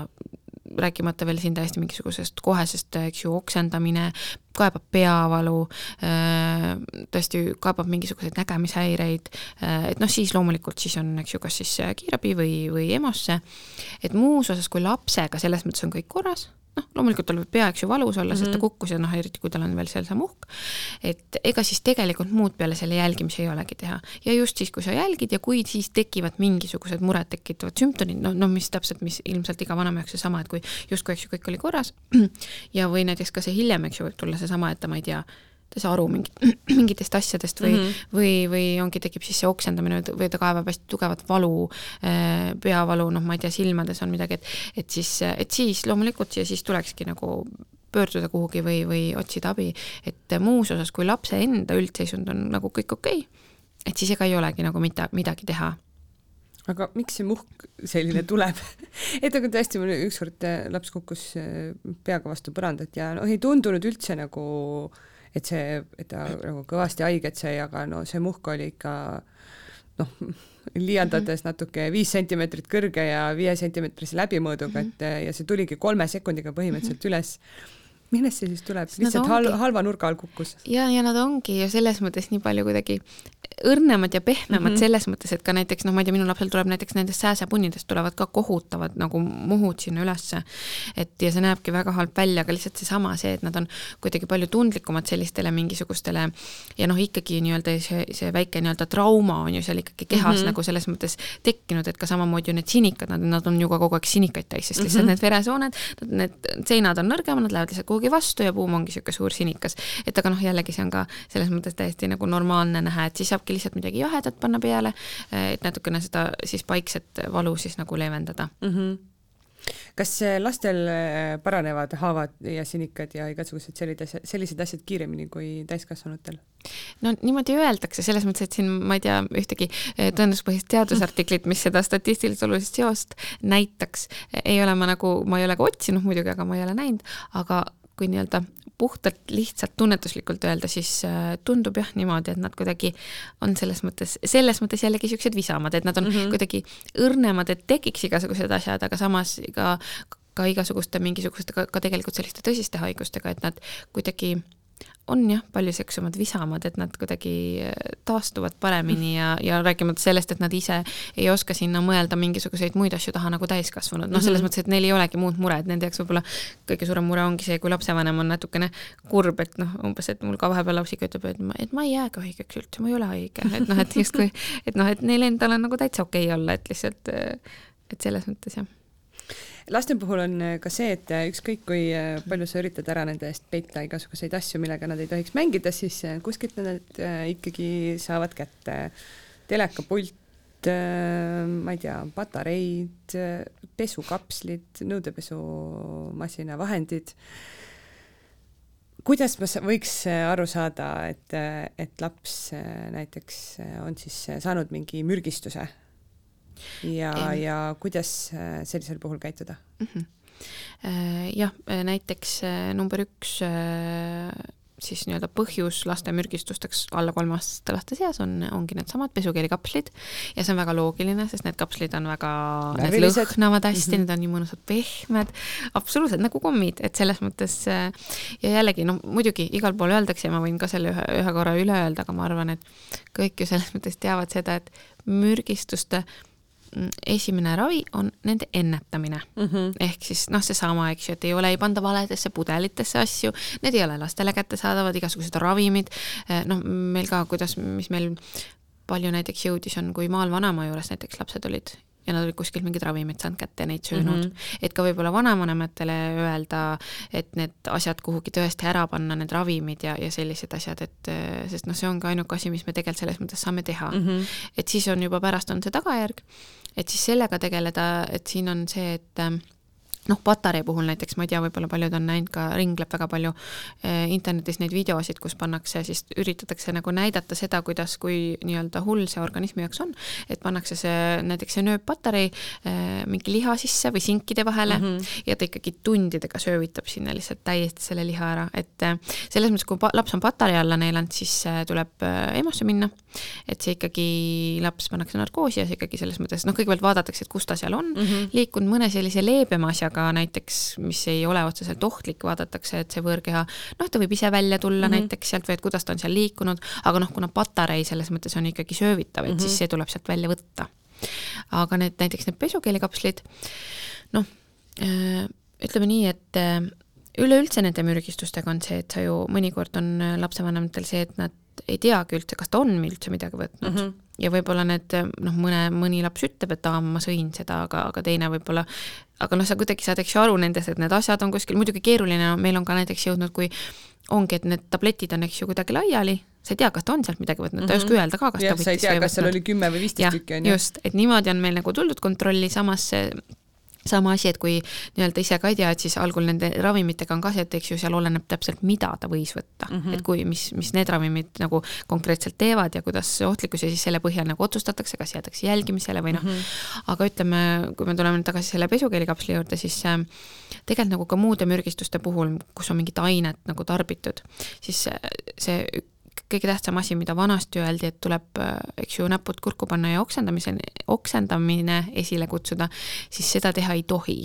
rääkimata veel siin täiesti mingisugusest kohesest, eks ju, oksendamine, kaebab peavalu, äh, tõesti kaebab mingisuguseid nägemishäireid, äh, et noh, siis loomulikult siis on, eks ju, kas siis kiirabi või, või EMO-sse, et muus osas, kui lapsega selles mõttes on kõik korras noh, loomulikult tal võib pea, eks ju, valus olla mm, -hmm. sest ta mhm. kukkus ja noh, eriti kui tal on veel seal see muhk, et ega siis tegelikult muud peale selle jälgimise ei olegi teha. ja just siis, kui sa jälgid ja kui siis tekivad mingisugused muret tekitavad sümptomid, no, no mis täpselt, mis ilmselt iga vanema jaoks seesama, et kui justkui, eks ju, kõik oli korras ja või näiteks ka see hiljem, eks ju, võib tulla seesama, et ta, ma ei tea, ta ei saa aru mingit, mingitest asjadest või mm, -hmm. või, või ongi, tekib siis see oksendamine või ta kaebab hästi tugevat valu, äh, peavalu, noh, ma ei tea, silmades on midagi, et et siis, et siis loomulikult ja siis tulekski nagu pöörduda kuhugi või, või otsida abi, et muus osas, kui lapse enda üldseisund on nagu kõik okei okay,, et siis ega ei olegi nagu mida, midagi teha. Aga miks see muhk selline tuleb? Et nagu tõesti mul ükskord äh, laps kukkus äh, peaga vastu põrandat ja noh, ei tundunud üldse nagu, et see, et ta nagu kõvasti haiget sai, aga no see muhk oli ikka noh, liialdades mhm. natuke viis sentimeetrit kõrge ja viie sentimeetrise läbimõõduga, et äh, ja see tuligi kolme sekundiga põhimõtteliselt mhm. üles millest see siis tuleb, lihtsalt hal-, halva nurga all kukkus? ja, ja nad ongi ju selles mõttes nii palju kuidagi õrnemad ja pehmemad mm -hmm. selles mõttes, et ka näiteks noh, ma ei tea, minu lapsel tuleb näiteks nendest sääsepunnidest tulevad ka kohutavad nagu muhud sinna ülesse. et ja see näebki väga halb välja, aga lihtsalt seesama, see, et nad on kuidagi palju tundlikumad sellistele mingisugustele ja noh, ikkagi nii-öelda see, see väike nii-öelda trauma on ju seal ikkagi kehas mm -hmm. nagu selles mõttes tekkinud, et ka samamoodi ju need sinikad, nad, nad on ju ka kogu aeg sinikaid täis, sest lihtsalt mm -hmm. need veresooned, need seinad on nõrgemad, nad lähevad lihtsalt kuhugi vastu ja buum ongi niisugune suur sinikas. et aga noh, jällegi see on ka selles mõttes täiesti nagu normaalne näha, et siis saab saabki lihtsalt midagi jahedat panna peale, et natukene seda siis paikset valu siis nagu leevendada mm. -hmm kas lastel äh, paranevad haavad ja sinikad ja igasugused sellised asjad, sellised asjad kiiremini kui täiskasvanutel? no niimoodi öeldakse, selles mõttes, et siin ma ei tea ühtegi äh, tõenduspõhist teadusartiklit, mis seda statistilist olulist seost näitaks, ei ole ma nagu, ma ei ole ka otsinud muidugi, aga ma ei ole näinud, aga kui nii-öelda puhtalt lihtsalt tunnetuslikult öelda, siis äh, tundub jah niimoodi, et nad kuidagi on selles mõttes, selles mõttes jällegi niisugused visamad, et nad on mm -hmm. kuidagi õrnemad, et tekiks igasugused asjad, aga samas ka ka igasuguste mingisuguste, ka, ka tegelikult selliste tõsiste haigustega, et nad kuidagi on jah, palju seksuvad, visamad, et nad kuidagi äh, taastuvad paremini ja, ja rääkimata sellest, et nad ise ei oska sinna mõelda mingisuguseid muid asju taha nagu täiskasvanud, noh, selles -hmm. mõttes, et neil ei olegi muud mured, nende jaoks võib-olla kõige suurem mure ongi see, kui lapsevanem on natukene kurb, et noh, umbes, et mul ka vahepeal laps ikka ütleb, et ma, et ma ei jäägi haigeks üldse, ma ei ole haige, et noh, et justkui, et noh, et neil endal on nagu täitsa okei okay olla, et lihtsalt, et selles mõttes jah laste puhul on äh, ka see, et äh, ükskõik kui äh, palju sa üritad ära nende eest peita igasuguseid asju, millega nad ei tohiks mängida, siis kuskilt nad ikkagi saavad kätte telekapult, ma ei tea, patareid, pesukapslid, nõudepesumasina vahendid. kuidas ma võiks aru saada, et, et laps näiteks on siis saanud mingi mürgistuse ja, ja kuidas äh, sellisel puhul käituda mm? -hmm. jah, äh, näiteks number üks siis nii-öelda põhjus laste mürgistusteks alla kolmeaastaste laste seas on, ongi needsamad pesukeelikapslid ja see on väga loogiline, sest need kapslid on väga, need lõhnavad hästi mm, -hmm. need on nii mõnusad pehmed, absoluutselt nagu kommid, et selles mõttes ja jällegi noh, muidugi igal pool öeldakse ja ma võin ka selle ühe, ühe korra üle öelda, aga ma arvan, et kõik ju selles mõttes teavad seda, et mürgistuste esimene ravi on nende ennetamine mm. -hmm. ehk siis noh, seesama, eks ju, et ei ole, ei panda valedesse pudelitesse asju, need ei ole lastele kättesaadavad, igasugused ravimid, eh, noh, meil ka, kuidas, mis meil palju näiteks jõudis, on, kui maal vanaema juures näiteks lapsed olid ja nad olid kuskilt mingeid ravimeid saanud kätte ja neid söönud mm. -hmm. et ka võib-olla vanavanematele öelda, et need asjad kuhugi tõesti ära panna, need ravimid ja, ja sellised asjad, et sest noh, see on ka ainuke asi, mis me tegelikult selles mõttes saame teha mm. -hmm. et siis on juba pärast on see tagajärg, et siis sellega tegeleda, et siin on see, et noh, patarei puhul näiteks, ma ei tea, võib-olla paljud on näinud ka, ringleb väga palju eh, internetis neid videosid, kus pannakse, siis üritatakse nagu näidata seda, kuidas, kui nii-öelda hull see organismi jaoks on, et pannakse see, näiteks see nööppatarei eh, mingi liha sisse või sinkide vahele mm -hmm. ja ta ikkagi tundidega söövitab sinna lihtsalt täiesti selle liha ära, et eh, selles mõttes, kui laps on patarei alla neelanud, siis tuleb EMO-sse minna, et see ikkagi, laps pannakse narkoosi ja see ikkagi selles mõttes, noh, kõigepealt vaadatakse, et kus ta seal on mm -hmm. liikunud mõne sellise leebema asjaga, aga näiteks, mis ei ole otseselt ohtlik, vaadatakse, et see võõrkeha, noh, ta võib ise välja tulla mm -hmm. näiteks sealt või et kuidas ta on seal liikunud, aga noh, kuna patarei selles mõttes on ikkagi söövitav, et mm -hmm. siis mhm. see tuleb sealt välja võtta. aga need näiteks need pesukeelikapslid, noh, äh, ütleme nii, et äh, üleüldse nende mürgistustega on see, et sa ju mõnikord on lapsevanematel see, et nad ei teagi üldse, kas ta on üldse midagi võtnud mm. -hmm. Ja võib-olla need noh, mõne, mõni laps ütleb, et aa, ma sõin seda, aga, aga teine võib-olla aga noh, sa kuidagi saad, eks ju, aru nendest, et need asjad on kuskil, muidugi keeruline no,, meil on ka näiteks jõudnud, kui ongi, et need tabletid on, eks ju, kuidagi laiali, sa ei tea, kas ta on sealt midagi võtnud mm, -hmm. ta ei oska mhm. öelda ka, kas ja, ta võttis või ei tea, kas seal oli kümme või viisteist tükki, on ju. just, et niimoodi on meil nagu tuldud kontrolli, samas see sama asi, et kui nii-öelda ise ka ei tea, et siis algul nende ravimitega on ka see, et eks ju seal oleneb täpselt, mida ta võis võtta mm, -hmm. et kui, mis, mis need ravimid nagu konkreetselt teevad ja kuidas ohtlikkus ja siis selle põhjal nagu otsustatakse, kas jäädakse jälgimisele või noh mm, -hmm. aga ütleme, kui me tuleme nüüd tagasi selle pesukeelikapsli juurde, siis äh, tegelikult nagu ka muude mürgistuste puhul, kus on mingit ainet nagu tarbitud, siis see kõige tähtsam asi, mida vanasti öeldi, et tuleb, äh, eks ju, näpud kurku panna ja oksendamise, oksendamine esile kutsuda, siis seda teha ei tohi.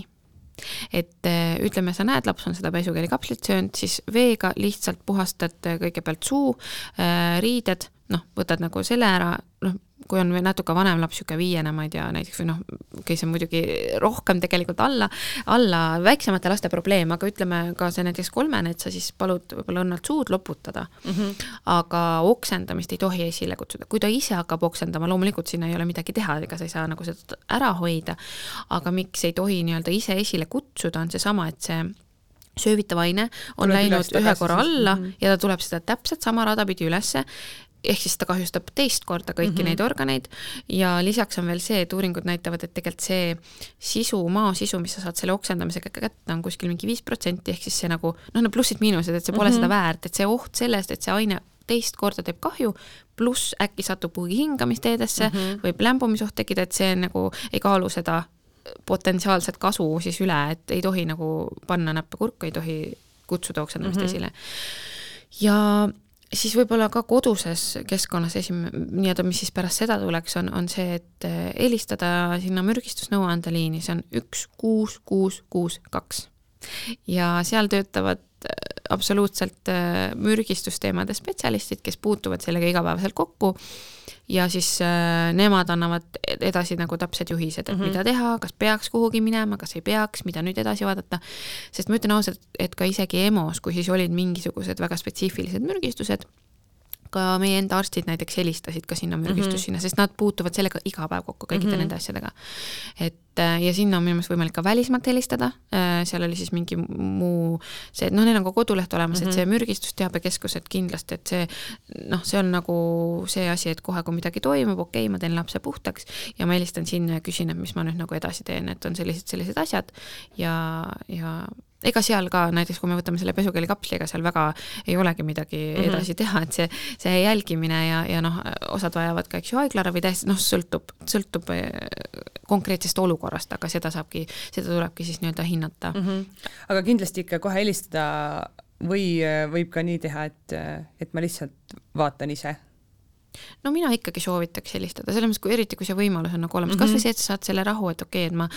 Et äh, ütleme, sa näed, laps on seda pesukeelikapslit söönud, siis veega lihtsalt puhastad kõigepealt suu, äh, riided, noh, võtad nagu selle ära, noh, kui on natuke vanem laps, niisugune viiene, ma ei tea, näiteks või noh, see on muidugi rohkem tegelikult alla, alla väiksemate laste probleem, aga ütleme ka see näiteks kolmene, et sa siis palud võib-olla õnnalt suud loputada mm. -hmm. aga oksendamist ei tohi esile kutsuda, kui ta ise hakkab oksendama, loomulikult sinna ei ole midagi teha, ega sa ei saa nagu seda ära hoida, aga miks ei tohi nii-öelda ise esile kutsuda, on seesama, et see söövitav aine on tuleb läinud ühe korra alla mm -hmm. ja ta tuleb seda täpselt sama rada pidi ülesse ehk siis ta kahjustab teist korda kõiki mm -hmm. neid organeid ja lisaks on veel see, et uuringud näitavad, et tegelikult see sisu, maa sisu, mis sa saad selle oksendamisega kätte, on kuskil mingi viis protsenti, ehk siis see nagu noh, need plussid-miinused, et see pole mm -hmm. seda väärt, et see oht sellest, et see aine teist korda teeb kahju, pluss äkki satub kuhugi hingamisteedesse mm, -hmm. võib lämbumisoht tekkida, et see nagu ei kaalu seda potentsiaalset kasu siis üle, et ei tohi nagu panna näppe kurku, ei tohi kutsuda oksendamist mm -hmm. esile. ja siis võib-olla ka koduses keskkonnas esim-, nii-öelda, mis siis pärast seda tuleks, on, on see, et eh, helistada sinna mürgistusnõuandeliini, see on üks kuus kuus kuus kaks. ja seal töötavad absoluutselt eh, mürgistusteemade spetsialistid, kes puutuvad sellega igapäevaselt kokku ja siis äh, nemad annavad edasi nagu täpsed juhised, et mm -hmm. mida teha, kas peaks kuhugi minema, kas ei peaks, mida nüüd edasi vaadata, sest ma ütlen ausalt, et ka isegi EMO-s, kui siis olid mingisugused väga spetsiifilised mürgistused, ka meie enda arstid näiteks helistasid ka sinna mürgistus mm -hmm. sinna, sest nad puutuvad sellega iga päev kokku kõikide mm -hmm. nende asjadega. et äh, ja sinna on minu meelest võimalik ka välismaalt helistada, äh, seal oli siis mingi muu see, noh, neil on ka koduleht olemas mm, -hmm. et see mhm. mürgistusteabekeskus, et kindlasti, et see noh, see on nagu see asi, et kohe, kui midagi toimub, okei okay,, ma teen lapse puhtaks ja ma helistan sinna ja küsin, et mis ma nüüd nagu edasi teen, et on sellised, sellised asjad ja, ja ega seal ka näiteks, kui me võtame selle pesukeelikapsli, ega seal väga ei olegi midagi mm -hmm. edasi teha, et see, see jälgimine ja, ja noh, osad vajavad ka, eks ju, haiglaravi täiesti, noh, sõltub, sõltub eh, konkreetsest olukorrast, aga seda saabki, seda tulebki siis nii-öelda hinnata mm. -hmm. aga kindlasti ikka kohe helistada või võib ka nii teha, et, et ma lihtsalt vaatan ise no mina ikkagi soovitaks helistada, selles mõttes, kui eriti, kui see võimalus on nagu olemas mm -hmm., kasvõi see, et sa saad selle rahu, et okei okay,, et ma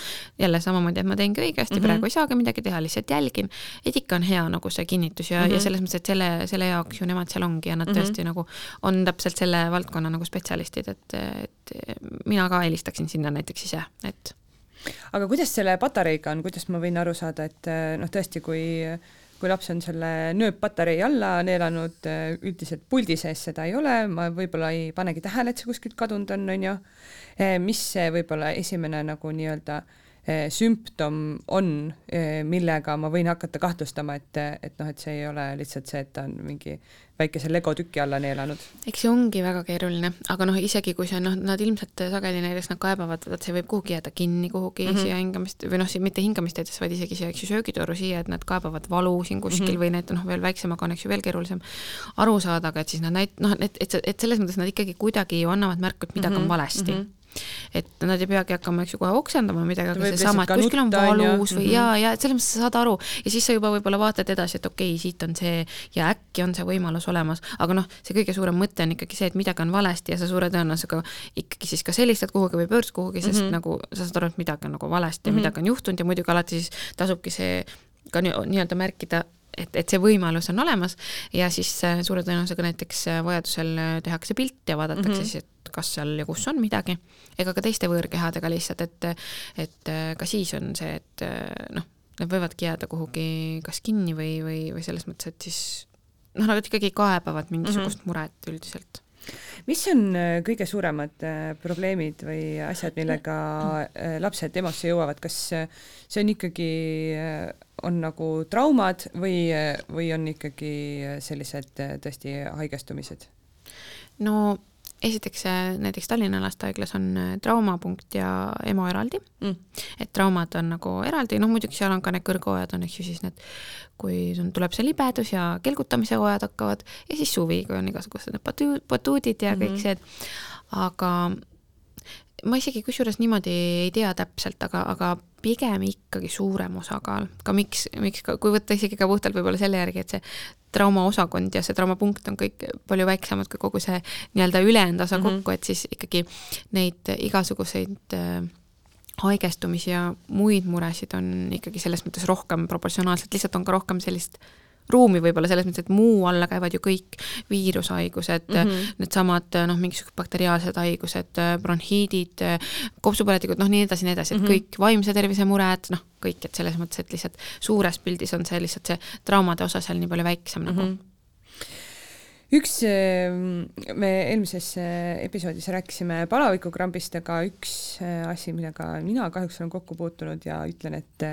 jälle samamoodi, et ma teengi õigesti mm, -hmm. praegu ei saagi midagi teha, lihtsalt jälgin, et ikka on hea nagu see kinnitus ja mm, -hmm. ja mhm. selles mõttes, et selle, selle jaoks ju nemad seal ongi ja nad mm -hmm. tõesti nagu on täpselt selle valdkonna nagu spetsialistid, et, et mina ka helistaksin sinna näiteks ise, et aga kuidas selle patareiga on, kuidas ma võin aru saada, et noh, tõesti, kui kui laps on selle nööppatarei alla neelanud, äh, üldiselt puldi sees seda ei ole, ma võib-olla ei panegi tähele, et see kuskilt kadunud on, on ju. Äh, mis võib-olla esimene nagu nii-öelda äh, sümptom on, eh, millega ma võin hakata kahtlustama, et, et noh, et see ei ole lihtsalt see, et ta on mingi väikese legotüki alla neelanud. eks see ongi väga keeruline, aga noh, isegi kui see noh, nad ilmselt sageli näiteks nad kaebavad, et see võib kuhugi jääda kinni kuhugi mm -hmm. siia hingamist või noh, mitte hingamisteedesse, vaid isegi siia, eks ju, söögitoru siia, et nad kaebavad valu siin kuskil mm -hmm. või need noh, veel väiksemaga on, eks ju, veel keerulisem aru saada, aga et siis nad näit-, noh, et, et, et selles mõttes nad ikkagi kuidagi ju annavad märku, et midagi mm -hmm. on valesti mm. -hmm et nad ei peagi hakkama, eks ju, kohe oksendama midagi, aga seesama, et kuskil on valus või mm -hmm. ja, ja et selles mõttes sa saad aru ja siis sa juba võib-olla vaatad edasi, et okei okay,, siit on see ja äkki on see võimalus olemas, aga noh, see kõige suurem mõte on ikkagi see, et midagi on valesti ja sa suure tõenäosusega ikkagi siis kas helistad kuhugi või pöördud kuhugi, sest mm -hmm. nagu sa saad aru, et midagi on nagu valesti ja mm -hmm. midagi on juhtunud ja muidugi alati siis tasubki see ka nii-öelda märkida, et, et see võimalus on olemas ja siis äh, suure tõenäosusega näiteks äh, vajadusel äh, tehakse pilt ja vaadatakse mm -hmm. siis, et kas seal ja kus on midagi, ega ka teiste võõrkehadega lihtsalt, et, et ka siis on see, et noh, need võivadki jääda kuhugi kas kinni või, või, või selles mõttes, et siis noh, nad ikkagi kaebavad mingisugust mm -hmm. muret üldiselt mis on äh, kõige suuremad äh, probleemid või asjad, millega äh, lapsed EMO-sse jõuavad, kas see on ikkagi, on nagu traumad või, või on ikkagi sellised tõesti haigestumised? no esiteks näiteks Tallinna lastehaiglas on traumapunkt ja EMO eraldi mm., et traumad on nagu eraldi, noh muidugi seal on ka need kõrghoojad on, eks ju, siis need, kui on, tuleb see libedus ja kelgutamise hooajad hakkavad ja siis suvi, kui on igasugused need batu-, batuudid ja mm -hmm. kõik see, aga ma isegi kusjuures niimoodi ei tea täpselt, aga, aga pigem ikkagi suurem osakaal, ka miks, miks, kui võtta isegi ka puhtalt võib-olla selle järgi, et see traumaosakond ja see traumapunkt on kõik palju väiksemad kui kogu see nii-öelda ülejäänud osa mm -hmm. kokku, et siis ikkagi neid igasuguseid äh, haigestumisi ja muid muresid on ikkagi selles mõttes rohkem proportsionaalselt, lihtsalt on ka rohkem sellist äh, ruumi võib-olla selles mõttes, et muu alla käivad ju kõik viirushaigused mm, -hmm. needsamad noh, mingisugused bakteriaalsed haigused, bronhiidid, kopsupõletikud, noh, nii edasi, nii edasi, et mm -hmm. kõik vaimse tervise mured, noh, kõik, et selles mõttes, et lihtsalt suures pildis on see lihtsalt see traumade osa seal nii palju väiksem mm -hmm. nagu üks, me eelmises episoodis rääkisime palavikukrambist, aga üks asi, millega mina kahjuks olen kokku puutunud ja ütlen, et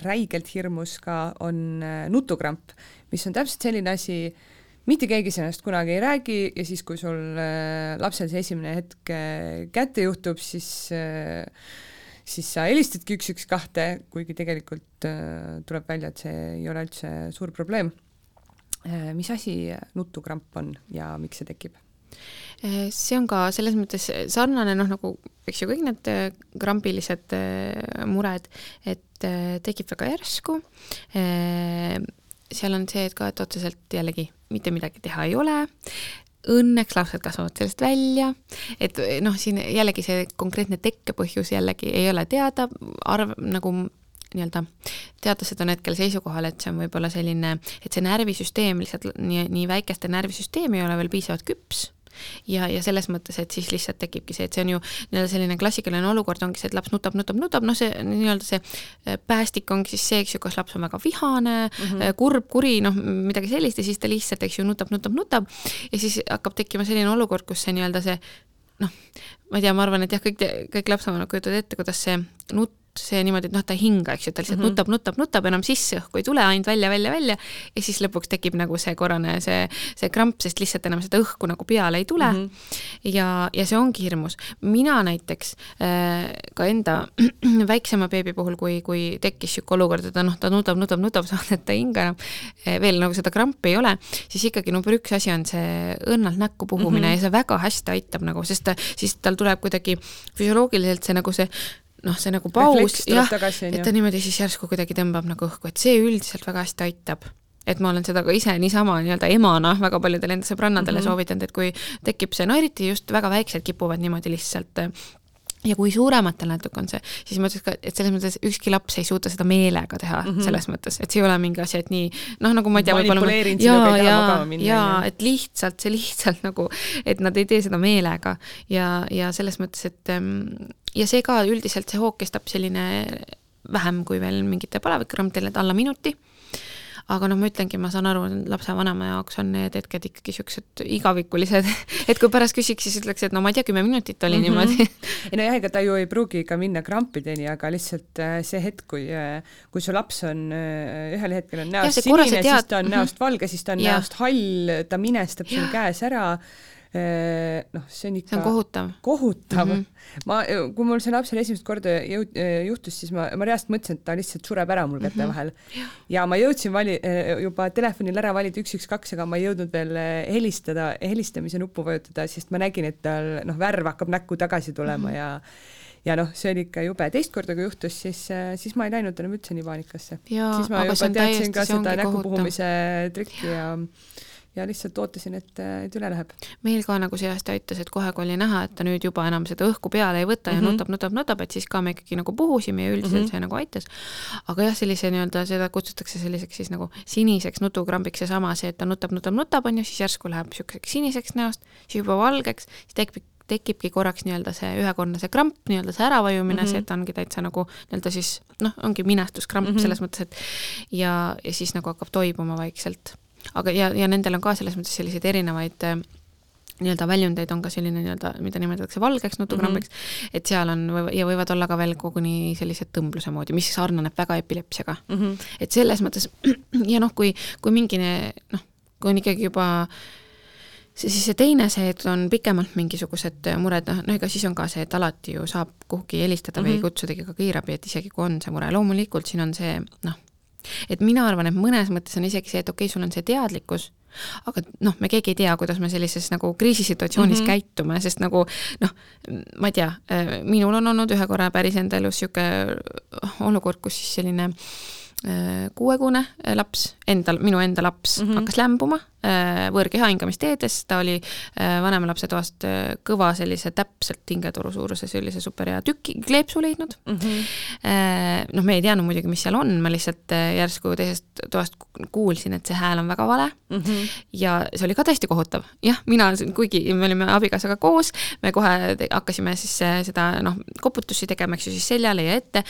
räigelt hirmus ka on äh, nutukramp, mis on täpselt selline asi, mitte keegi sellest kunagi ei räägi ja siis, kui sul äh, lapsel see esimene hetk äh, kätte juhtub, siis siis sa helistadki üks, üks, kahte, kuigi tegelikult tuleb välja, et see ei ole üldse suur probleem. mis asi nutukramp on ja miks see tekib? See on ka selles mõttes sarnane noh, nagu eks ju kõik need krambilised mured, et Äh, tekib väga järsku. Äh, seal on see, et ka, et otseselt jällegi mitte midagi teha ei ole. Õnneks lapsed kasvavad sellest välja, et noh, siin jällegi see konkreetne tekkepõhjus jällegi ei ole teada, arv nagu nii-öelda teadlased on hetkel seisukohal, et see on võib-olla selline, et see närvisüsteem lihtsalt nii, nii väikeste närvisüsteem ei ole veel piisavalt küps ja, ja selles mõttes, et siis lihtsalt tekibki see, et see on ju nii-öelda selline klassikaline olukord ongi see, et laps nutab, nutab, nutab, noh, see nii-öelda see äh, päästik ongi siis see, eks ju, kas laps on väga vihane mm, -hmm. kurb, kuri, noh, midagi sellist ja siis ta lihtsalt, eks ju, nutab, nutab, nutab ja siis hakkab tekkima selline olukord, kus see nii-öelda see noh, ma ei tea, ma arvan, et jah, kõik, kõik lapsevanemad kujutavad ette, kuidas see nutt see niimoodi, et noh, ta ei hinga, eks ju, ta lihtsalt mm -hmm. nutab, nutab, nutab, enam sisse õhku ei tule, ainult välja, välja, välja ja siis lõpuks tekib nagu see korrane see, see kramp, sest lihtsalt enam seda õhku nagu peale ei tule mm. -hmm. ja, ja see ongi hirmus. mina näiteks äh, ka enda väiksema beebi puhul, kui, kui tekkis niisugune olukord, et ta noh, ta nutab, nutab, nutab, saad, et ta ei hinga enam äh,, veel nagu seda krampi ei ole, siis ikkagi number üks asi on see õnnalt näkku puhumine mm -hmm. ja see väga hästi aitab nagu, sest ta, siis tal tuleb kuidagi füsioloogiliselt see nagu see noh, see nagu paus, jah, et ta niimoodi siis järsku kuidagi tõmbab nagu õhku, et see üldiselt väga hästi aitab et ma olen seda ka ise niisama nii-öelda emana väga paljudele enda sõbrannadele mm -hmm. soovitanud, et kui tekib see, no eriti just väga väiksed kipuvad niimoodi lihtsalt ja kui suurematel natuke on see, siis ma ütleks ka, et selles mõttes ükski laps ei suuda seda meelega teha mm, -hmm. selles mõttes, et see ei ole mingi asi, et nii noh, nagu ma ei tea, võib-olla ja, ja, ja et lihtsalt see lihtsalt nagu, et nad ei tee seda meelega ja, ja selles mõttes, et ja see ka üldiselt, see hoog kestab selline vähem kui veel mingite palavikrampidel, et alla minuti aga noh, ma ütlengi, ma saan aru, lapsevanema jaoks on need hetked ikkagi niisugused igavikulised, et kui pärast küsiks, siis ütleks, et no ma ei tea, kümme minutit oli mm -hmm. niimoodi. ei no jah, ega ta ju ei pruugi ka minna krampideni, aga lihtsalt äh, see hetk, kui, äh, kui su laps on äh, ühel hetkel on näost sinine, siis ta on näost valge, siis ta on ja. näost hall, ta minestab sul käes ära noh, see on ikka see on kohutav. kohutav mm. -hmm. ma, kui mul see lapsel esimest korda jõud-, juhtus, siis ma, ma reaalselt mõtlesin, et ta lihtsalt sureb ära mul käte mm -hmm. vahel. ja ma jõudsin vali-, äh, juba telefonil ära valida üks, üks, kaks, aga ma ei jõudnud veel äh, helistada, helistamise nuppu vajutada, sest ma nägin, et tal noh, värv hakkab näkku tagasi tulema mm -hmm. ja ja noh, see oli ikka jube, teist korda kui juhtus, siis, siis ma ei läinud enam üldse nii paanikasse. siis ma juba teadsin ka seda näkupuhumise trikki ja ja lihtsalt ootasin, et, et üle läheb. meil ka nagu see hästi aitas, et kohe, kui oli näha, et ta nüüd juba enam seda õhku peale ei võta ja mm -hmm. nutab, nutab, nutab, et siis ka me ikkagi nagu puhusime ja üldiselt mm -hmm. see nagu aitas. aga jah, sellise nii-öelda, seda kutsutakse selliseks siis nagu siniseks nutukrambiks seesama, see, et ta nutab, nutab, nutab, on ju, siis järsku läheb niisuguseks siniseks näost, siis juba valgeks, siis tekib tekibki korraks nii-öelda see ühekordne see kramp, nii-öelda see äravajumine mm, -hmm. see, et ta ongi täitsa nagu nii-öelda siis noh, ongi minestuskramp mm -hmm. selles mõttes, et ja, ja siis nagu hakkab toibuma vaikselt aga ja, ja nendel on ka selles mõttes selliseid erinevaid äh, nii-öelda väljundeid on ka selline nii-öelda, mida nimetatakse valgeks nutugrammiks mm, -hmm. et seal on ja võivad olla ka veel koguni sellised tõmbluse moodi, mis sarnaneb väga epilepsiaga mm. -hmm. et selles mõttes ja noh, kui, kui mingi noh, kui on ikkagi juba siis see teine, see, et on pikemalt mingisugused mured, noh, no ega siis on ka see, et alati ju saab kuhugi helistada mm -hmm. või mhm. kutsudagi ka kiirabi, et isegi kui on see mure, loomulikult siin on see noh, et mina arvan, et mõnes mõttes on isegi see, et okei okay,, sul on see teadlikkus, aga noh, me keegi ei tea, kuidas me sellises nagu kriisisituatsioonis mm -hmm. käitume, sest nagu noh, ma ei tea, äh, minul on olnud ühe korra päris enda elus niisugune olukord, kus siis selline äh, kuuekuune laps, endal, minu enda laps mm -hmm. hakkas lämbuma Äh, võõrkeha hingamisteedes, ta oli äh, vanema lapse toast äh, kõva sellise täpselt hingetoru suuruse sellise superhea tüki, kleepsu leidnud mm. -hmm. noh, me ei teadnud muidugi, mis seal on, ma lihtsalt järsku teisest toast kuulsin, et see hääl on väga vale mm. -hmm. ja see oli ka täiesti kohutav. jah, mina, kuigi me olime abikaasaga koos, me kohe hakkasime siis seda noh, koputusi tegema, eks ju, siis seljale ja ette,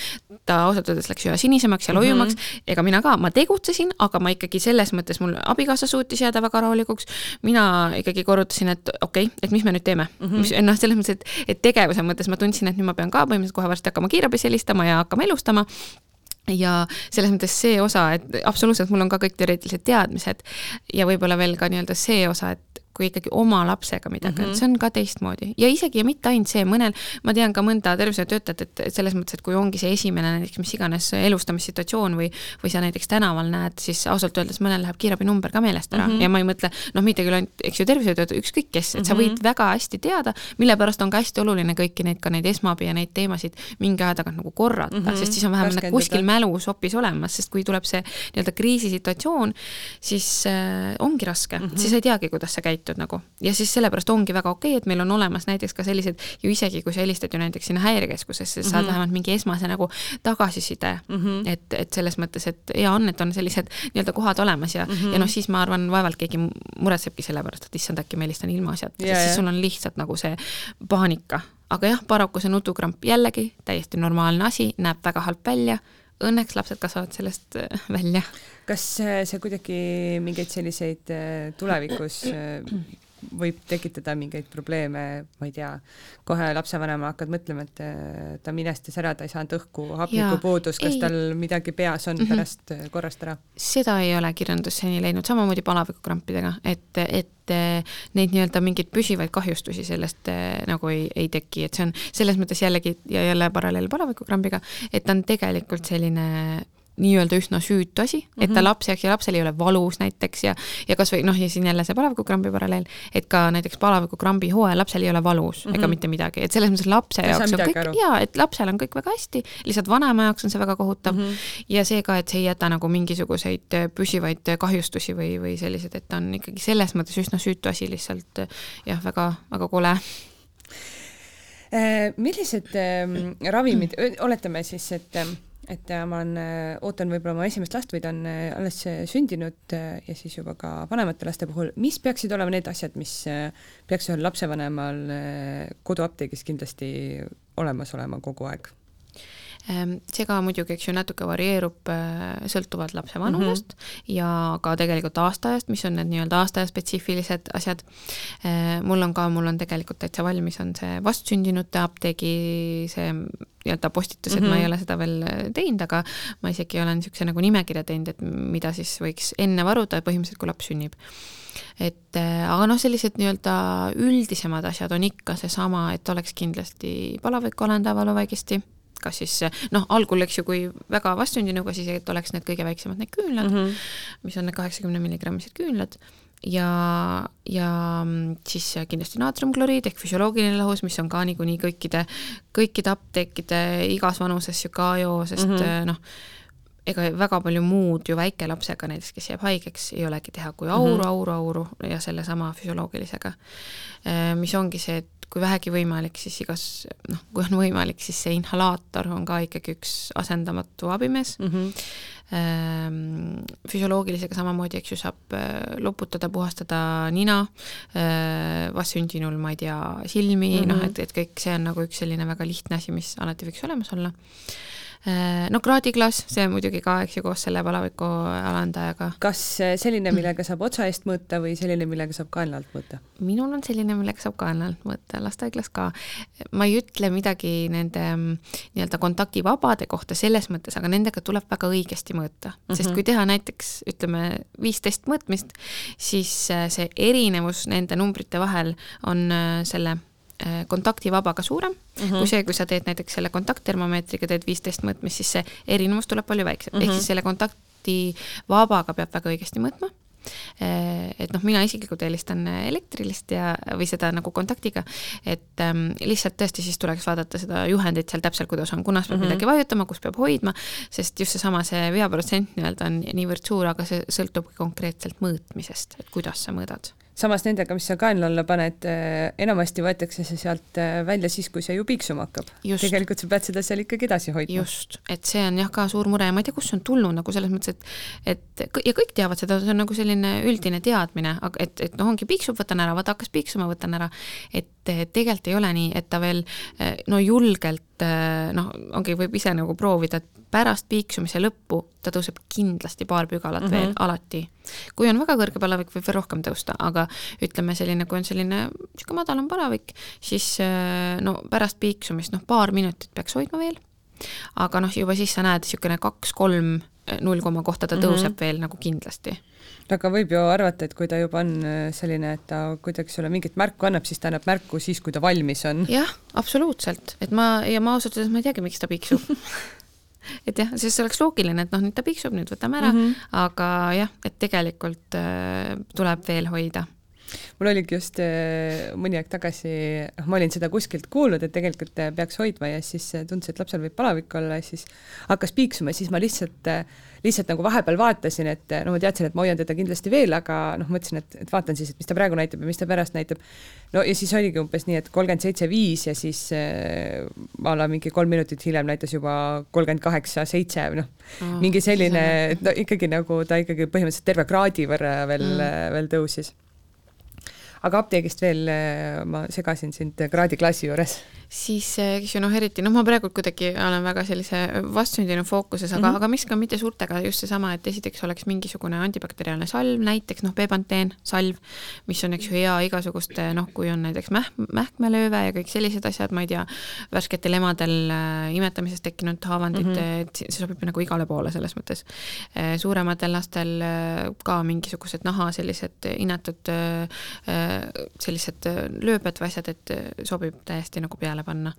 ta ausalt öeldes läks üha sinisemaks ja loiumaks mm, -hmm. ega mina ka, ma tegutsesin, aga ma ikkagi selles mõttes, mul abikaasa suutis jääda väga rahulikuks, mina ikkagi korrutasin, et okei okay,, et mis me nüüd teeme mm. -hmm. mis noh, selles mõttes, et, et tegevuse mõttes ma tundsin, et nüüd ma pean ka põhimõtteliselt kohe varsti hakkama kiirabis helistama ja hakkama elustama ja selles mõttes see osa, et absoluutselt mul on ka kõik teoreetilised teadmised ja võib-olla veel ka nii-öelda see osa, et kui ikkagi oma lapsega midagi mm, -hmm. see on ka teistmoodi ja isegi ja mitte ainult see, mõnel, ma tean ka mõnda tervishoiutöötajat, et selles mõttes, et kui ongi see esimene näiteks mis iganes elustamissituatsioon või, või sa näiteks tänaval näed, siis ausalt öeldes mõnel läheb kiirabinumber ka meelest ära mm -hmm. ja ma ei mõtle, noh, mitte küll ainult, eks ju, tervishoiutöötaja, ükskõik kes, et sa võid mm -hmm. väga hästi teada, mille pärast on ka hästi oluline kõiki neid, ka neid esmaabi ja neid teemasid mingi aja tagant nagu korrata mm, -hmm. sest siis on vähemalt nagu kuskil mälus hoopis olemas, sest kui tuleb see nii-öelda kriisisituatsioon, siis äh, ongi raske mm, -hmm. siis ei teagi, kuidas sa käitud käitud nagu. ja siis sellepärast ongi väga okei okay,, et meil on olemas näiteks ka sellised ju isegi, kui sa helistad ju näiteks sinna häirekeskusesse, mm -hmm. saad mhm. vähemalt mingi esmase nagu tagasiside mm, -hmm. et, et selles mõttes, et hea on, et on sellised nii-öelda kohad olemas ja mm, -hmm. ja noh, siis ma arvan, vaevalt keegi muretsebki selle pärast, et issand, äkki ma helistan ilmaasjata yeah,, sest siis sul on lihtsalt nagu see paanika. aga jah, paraku see nutukramp jällegi täiesti normaalne asi, näeb väga halb välja õnneks lapsed kasvavad sellest äh, välja. kas äh, see kuidagi mingeid selliseid äh, tulevikus võib tekitada mingeid probleeme, ma ei tea, kohe lapsevanema hakkad mõtlema, et ta minestas ära, ta ei saanud õhku, hapnikupuudus, kas ei. tal midagi peas on mm -hmm. pärast korrast ära? seda ei ole kirjandus seni leidnud, samamoodi palavikukrampidega, et, et neid nii-öelda mingeid püsivaid kahjustusi sellest nagu ei, ei teki, et see on selles mõttes jällegi ja jälle paralleel palavikukambiga, et ta on tegelikult selline nii-öelda üsna süütu asi, et ta mhm. laps jääks ja lapsel ei ole valus näiteks ja ja kas või noh, ja siin jälle see palavikukambi paralleel, et ka näiteks palavikukambi hooajal lapsel ei ole valus mm -hmm. ega mhm. mitte midagi, et selles mõttes lapse jaoks on kõik jaa, et lapsel on kõik väga hästi, lihtsalt vanema jaoks on see väga kohutav mm -hmm. ja see ka, et see ei jäta nagu mingisuguseid püsivaid kahjustusi või, või sellised, et ta on ikkagi selles mõttes üsna süütu asi lihtsalt jah, väga, väga kole äh, millised äh, ravimid, oletame siis, et äh, et äh, ma olen, äh, ootan võib-olla oma esimest last või ta on äh, alles sündinud ja siis juba ka vanemate laste puhul, mis peaksid olema need asjad, mis peaks ühel lapsevanemal koduapteegis kindlasti olemas olema kogu aeg? Ehm, see ka muidugi, eks ju, natuke varieerub sõltuvalt lapse vanusest mm -hmm. ja ka tegelikult aastaajast, mis on need nii-öelda aastaaja spetsiifilised asjad. Ehm, mul on ka, mul on tegelikult täitsa valmis, on see vastsündinute apteegi see nii-öelda postitus, et mm -hmm. ma ei mhm. ole seda veel teinud, aga ma isegi olen niisuguse nagu nimekirja teinud, et mida siis võiks enne varuda põhimõtteliselt, kui laps sünnib. et aga noh, sellised nii-öelda üldisemad asjad on ikka seesama, et oleks kindlasti palavik olenda valuvaigesti kas siis noh, algul, eks ju, kui väga vastsündinuga, siis et oleks need kõige väiksemad need küünlad mm, -hmm. mis on need kaheksakümne milligrammised küünlad ja, ja siis kindlasti naatriumkloriid ehk füsioloogiline lahus, mis on ka niikuinii kõikide, kõikide apteekide igas vanuses ju ka joo, sest mm -hmm. noh, ega väga palju muud ju väikelapsega näiteks, kes jääb haigeks, ei olegi teha kui auru mm, -hmm. auru, auru ja sellesama füsioloogilisega. mis ongi see, et kui vähegi võimalik, siis igas, noh, kui on võimalik, siis see inhalaator on ka ikkagi üks asendamatu abimees mm. -hmm. füsioloogilisega samamoodi, eks ju, saab äh, loputada, puhastada nina, äh, vastsündinul, ma ei tea, silmi mm, -hmm. noh, et, et kõik see on nagu üks selline väga lihtne asi, mis alati võiks olemas olla no kraadiklaas, see muidugi ka, eks ju, koos selle palaviku alandajaga. kas selline, millega saab otsa eest mõõta või selline, millega saab kaenla alt mõõta? minul on selline, millega saab kaenla alt mõõta, lastehaiglas ka. ma ei ütle midagi nende mm, nii-öelda kontaktivabade kohta selles mõttes, aga nendega tuleb väga õigesti mõõta mm, -hmm. sest mhm. kui teha näiteks ütleme viisteist mõõtmist, siis äh, see erinevus nende numbrite vahel on äh, selle Äh, kontaktivabaga suurem mm -hmm. kui see, kui sa teed näiteks selle kontakttermomeetriga teed viisteist mõõtmist, siis see erinevus tuleb palju väiksem mm, -hmm. ehk siis selle kontaktivabaga peab väga õigesti mõõtma äh, et noh, mina isiklikult eelistan elektrilist ja, või seda nagu kontaktiga, et ähm, lihtsalt tõesti siis tuleks vaadata seda juhendit seal täpselt, kuidas on, kunas peab mm -hmm. midagi vajutama, kus peab hoidma, sest just seesama, see veaprotsent nii-öelda on niivõrd suur, aga see sõltub konkreetselt mõõtmisest, et kuidas sa mõõdad samas nendega, mis sa kaenla alla paned, eh, enamasti võetakse see sealt eh, välja siis, kui see ju piiksuma hakkab. tegelikult sa pead seda seal ikkagi edasi hoidma. just, et see on jah ka suur mure ja ma ei tea, kust see on tulnud nagu selles mõttes, et et ja kõik teavad seda, see on nagu selline üldine teadmine, et, et noh, ongi piiksub, võtan ära, vaata hakkas piiksuma, võtan ära. et tegelikult ei ole nii, et ta veel no julgelt noh, ongi, võib ise nagu proovida, et pärast piiksumise lõppu ta tõuseb kindlasti paar pügalat mm -hmm. veel, alati. Kui on väga kõrge palavik, võib veel rohkem tõusta, aga ütleme selline, kui on selline niisugune madalam palavik, siis äh, no pärast piiksumist noh, paar minutit peaks hoidma veel, aga noh, juba siis sa näed niisugune kaks-kolm äh, null koma kohta ta tõuseb mm -hmm. veel nagu kindlasti aga võib ju arvata, et kui ta juba on äh, selline, et ta kuidagi sulle mingit märku annab, siis ta annab märku siis, kui ta valmis on. jah, absoluutselt, et ma ja ma ausalt öeldes ma ei teagi, miks ta piiksub et jah, sest see oleks loogiline, et noh, nüüd ta piiksub, nüüd võtame ära mm, -hmm. aga jah, et tegelikult äh, tuleb veel hoida mul oligi just äh, mõni aeg tagasi, noh, ma olin seda kuskilt kuulnud, et tegelikult äh, peaks hoidma ja siis äh, tundus, et lapsel võib palavik olla ja siis hakkas piiksuma, siis ma lihtsalt lihtsalt nagu vahepeal vaatasin, et no ma teadsin, et ma hoian teda kindlasti veel, aga noh, mõtlesin, et, et vaatan siis, et mis ta praegu näitab ja mis ta pärast näitab. no ja siis oligi umbes nii, et kolmkümmend seitse, viis ja siis a la mingi kolm minutit hiljem näitas juba kolmkümmend kaheksa, seitse või noh oh,, mingi selline, no ikkagi nagu ta ikkagi põhimõtteliselt terve kraadi võrra veel mm., veel tõusis aga apteegist veel ma segasin sind kraadiklassi juures siis eks ju noh, eriti noh, ma praegu kuidagi olen väga sellise vastsündinu fookuses, aga mm, -hmm. aga miks ka mitte suurtega, just seesama, et esiteks oleks mingisugune antibakteriaalne salv, näiteks noh, Bepanteen salv, mis on, eks ju, hea igasuguste noh, kui on näiteks mäh-, mähkmelööve ja kõik sellised asjad, ma ei tea, värsketel emadel äh, imetamisest tekkinud haavandid mm, -hmm. et see sobib nagu igale poole selles mõttes äh,. suurematel lastel äh, ka mingisugused naha sellised inetud äh, sellised lööbed või asjad, et sobib täiesti nagu peale peale panna.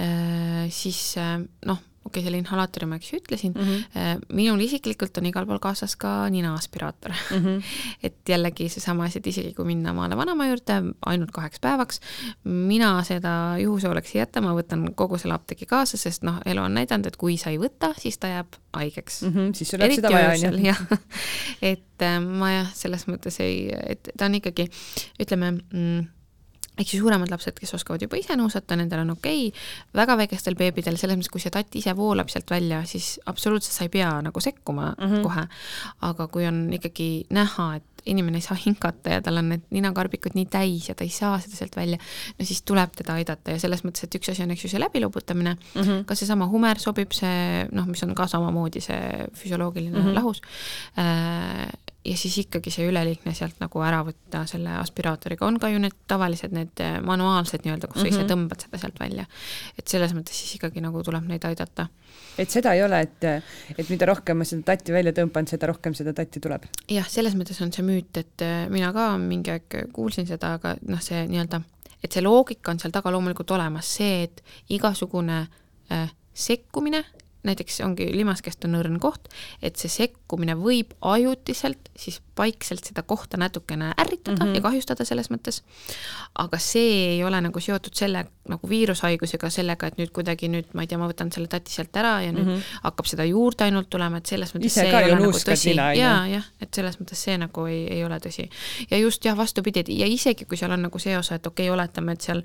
Äh, siis äh, noh, okei okay,, selle inhalaatori ma eks ju ütlesin mm, -hmm. minul isiklikult on igal pool kaasas ka ninaaspiraator mm. -hmm. et jällegi seesama asi, et isegi kui minna maale vanaema juurde ainult kaheks päevaks, mina seda juhuse oleks ei jäta, ma võtan kogu selle apteegi kaasa, sest noh, elu on näidanud, et kui sa ei võta, siis ta jääb haigeks mm. -hmm, siis sul läheb seda vaja, on ju. jah, et ma jah, selles mõttes ei, et ta on ikkagi, ütleme mm, ehk siis suuremad lapsed, kes oskavad juba ise nuusata, nendel on okei okay., väga väikestel beebidel, selles mõttes, kui see tatt ise voolab sealt välja, siis absoluutselt sa ei pea nagu sekkuma mm -hmm. kohe. aga kui on ikkagi näha, et inimene ei saa hingata ja tal on need ninakarbikud nii täis ja ta ei saa seda sealt välja, no siis tuleb teda aidata ja selles mõttes, et üks asi on, eks ju, see läbiloputamine mm, -hmm. ka seesama humer sobib, see noh, mis on ka samamoodi see füsioloogiline mm -hmm. lahus äh, ja siis ikkagi see üleliigne sealt nagu ära võtta selle aspiraatoriga, on ka ju need tavalised, need äh, manuaalsed nii-öelda, kus mm -hmm. sa ise mhm. tõmbad seda sealt välja. et selles mõttes siis ikkagi nagu tuleb neid aidata. et seda ei ole, et, et mida rohkem ma seda tatti välja tõmban, seda rohkem seda tatti tuleb? jah, selles mõttes on see müüt, et äh, mina ka mingi aeg kuulsin seda, aga noh, see nii-öelda, et see loogika on seal taga loomulikult olemas, see, et igasugune äh, sekkumine näiteks ongi limaskest on õrn koht, et see sekkumine võib ajutiselt siis vaikselt seda kohta natukene ärritada mm -hmm. ja kahjustada selles mõttes, aga see ei ole nagu seotud selle nagu viirushaigusega, sellega, et nüüd kuidagi nüüd ma ei tea, ma võtan selle tati sealt ära ja nüüd mm -hmm. hakkab seda juurde ainult tulema, et selles mõttes ise see ei ole nagu tõsi. jaa, jah, et selles mõttes see nagu ei, ei ole tõsi. ja just jah, vastupidi, ja isegi kui seal on nagu see osa, et okei okay,, oletame, et seal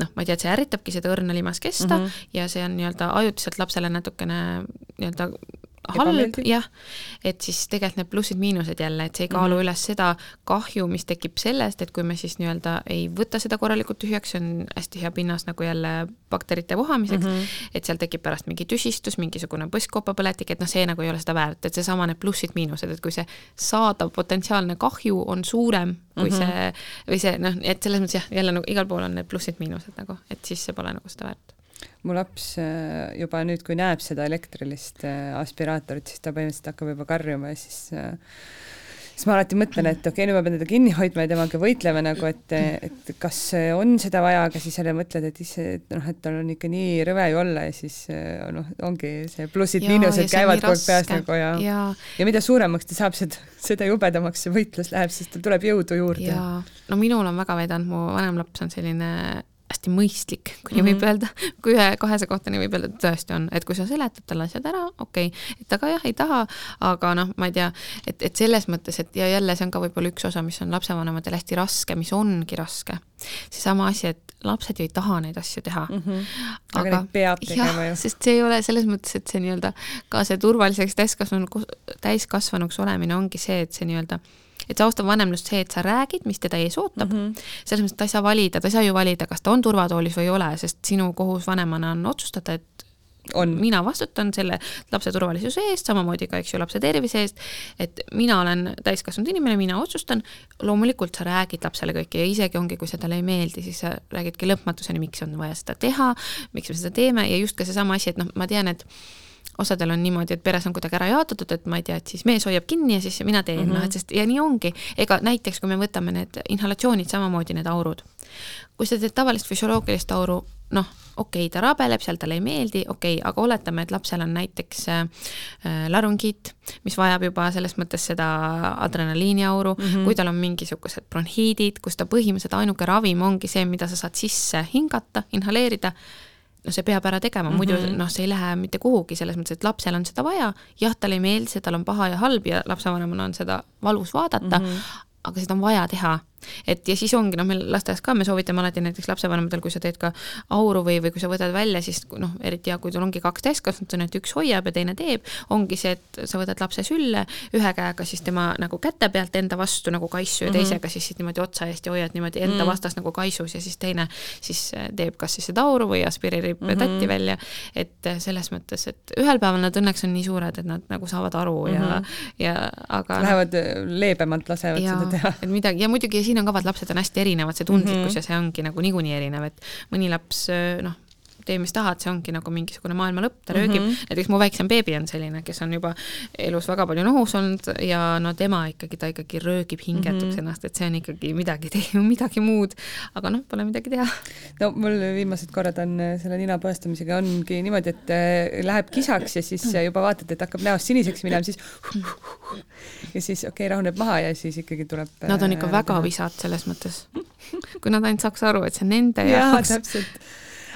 noh, ma ei tea, et see ärritabki seda õrna limas kesta mm -hmm. ja see on nii-öelda ajutiselt lapsele natukene nii-öelda halb, jah, et siis tegelikult need plussid-miinused jälle, et see ei kaalu mm -hmm. üles seda kahju, mis tekib sellest, et kui me siis nii-öelda ei võta seda korralikult tühjaks, see on hästi hea pinnas nagu jälle bakterite vohamiseks mm, -hmm. et seal tekib pärast mingi tüsistus, mingisugune põskkopapõletik, et noh, see nagu ei ole seda väärt, et seesama need plussid-miinused, et kui see saadav potentsiaalne kahju on suurem kui mm -hmm. see või see noh, et selles mõttes jah, jälle nagu igal pool on need plussid-miinused nagu, et siis see pole nagu seda väärt mu laps äh, juba nüüd, kui näeb seda elektrilist äh, aspiraatorit, siis ta põhimõtteliselt hakkab juba karjuma ja siis äh, siis ma alati mõtlen, et okei okay,, nüüd ma pean teda kinni hoidma ja temaga võitlema nagu, et, et kas on seda vaja, aga siis jälle mõtled, et isse, et noh, et tal on ikka nii rõve ju olla ja siis noh, ongi see plussid-miinused käivad kogu aeg peas nagu ja, ja ja mida suuremaks ta saab, seda, seda jubedamaks see võitlus läheb, sest tal tuleb jõudu juurde. no minul on väga vedanud, mu vanem laps on selline hästi mõistlik, kui nii mm -hmm. võib mhm. öelda, kui ühe-kahese kohta nii võib öelda, et tõesti on, et kui sa seletad talle asjad ära, okei okay., et aga jah, ei taha, aga noh, ma ei tea, et, et selles mõttes, et ja jälle see on ka võib-olla üks osa, mis on lapsevanematel hästi raske, mis ongi raske. seesama asi, et lapsed ju ei taha neid asju teha mm. -hmm. aga, aga neid peab tegema ju. sest see ei ole selles mõttes, et see nii-öelda ka see turvaliseks täiskasvanu, täiskasvanuks olemine ongi see, et see nii-öelda et see austav vanemlus, see, et sa räägid, mis teda ees ootab. Mm, -hmm. selles mõttes, et ta ei saa valida, ta ei saa ju valida, kas ta on turvatoolis või ei ole, sest sinu kohus vanemana on otsustada, et on, mina vastutan selle lapse turvalisuse eest, samamoodi ka, eks ju, lapse tervise eest, et mina olen täiskasvanud inimene, mina otsustan, loomulikult sa räägid lapsele kõike ja isegi ongi, kui see talle ei meeldi, siis sa räägidki lõpmatuseni, miks on vaja seda teha, miks me seda teeme ja just ka seesama asi, et noh, ma tean, et osadel on niimoodi, et peres on kuidagi ära jaotatud, et ma ei tea, et siis mees hoiab kinni ja siis mina teen mm, -hmm. noh, et sest ja nii ongi. ega näiteks, kui me võtame need inhalatsioonid, samamoodi need aurud. kui sa teed tavalist füsioloogilist auru, noh, okei okay,, ta rabeleb, seal talle ei meeldi, okei okay,, aga oletame, et lapsel on näiteks äh, larüngiit, mis vajab juba selles mõttes seda adrenaliiniauru mm, -hmm. kui tal on mingisugused bronhiidid, kus ta põhimõtteliselt ainuke ravim ongi see, mida sa saad sisse hingata, inhaleerida no see peab ära tegema mm, -hmm. muidu mhm. noh, see ei lähe mitte kuhugi, selles mõttes, et lapsel on seda vaja, jah, talle ei meeldi see, tal on paha ja halb ja lapsevanemana on seda valus vaadata mm, -hmm. aga seda on vaja teha et ja siis ongi noh, meil lasteaias ka me soovitame alati näiteks lapsevanematel, kui sa teed ka auru või, või kui sa võtad välja, siis noh, eriti hea, kui sul ongi kaks täiskasvanut, on, et üks hoiab ja teine teeb, ongi see, et sa võtad lapse sülle ühe käega siis tema nagu käte pealt enda vastu nagu kaisu ja mm -hmm. teisega siis, siis niimoodi otsa eest ja hoiad niimoodi enda mm -hmm. vastas nagu kaisus ja siis teine siis äh, teeb kas siis seda auru või aspireerib mm -hmm. tatti välja. et äh, selles mõttes, et ühel päeval nad õnneks on nii suured, et nad nagu saavad aru ja mm, -hmm. ja aga. Lähevad noh, leebemalt, lasevad ja, seda teha. midagi ja muidugi siin on ka vaat lapsed on hästi erinevad, see tundlikkus mm -hmm. ja see ongi nagu niikuinii erinev, et mõni laps noh, tee, mis tahad, see ongi nagu mingisugune maailma lõpp, ta röögib mm, -hmm. näiteks mu väiksem beebi on selline, kes on juba elus väga palju nohus olnud ja no tema ikkagi, ta ikkagi röögib hingetuks mm -hmm. ennast, et see on ikkagi midagi, midagi muud, aga noh, pole midagi teha. no mul viimased korrad on äh, selle nina põestamisega ongi niimoodi, et äh, läheb kisaks ja siis mm. juba vaatad, et hakkab näost siniseks minema, siis ja siis okei okay,, rahuneb maha ja siis ikkagi tuleb Nad on ikka äh, väga visad selles mõttes. kui nad ainult saaks aru, et see on nende jaoks. täpselt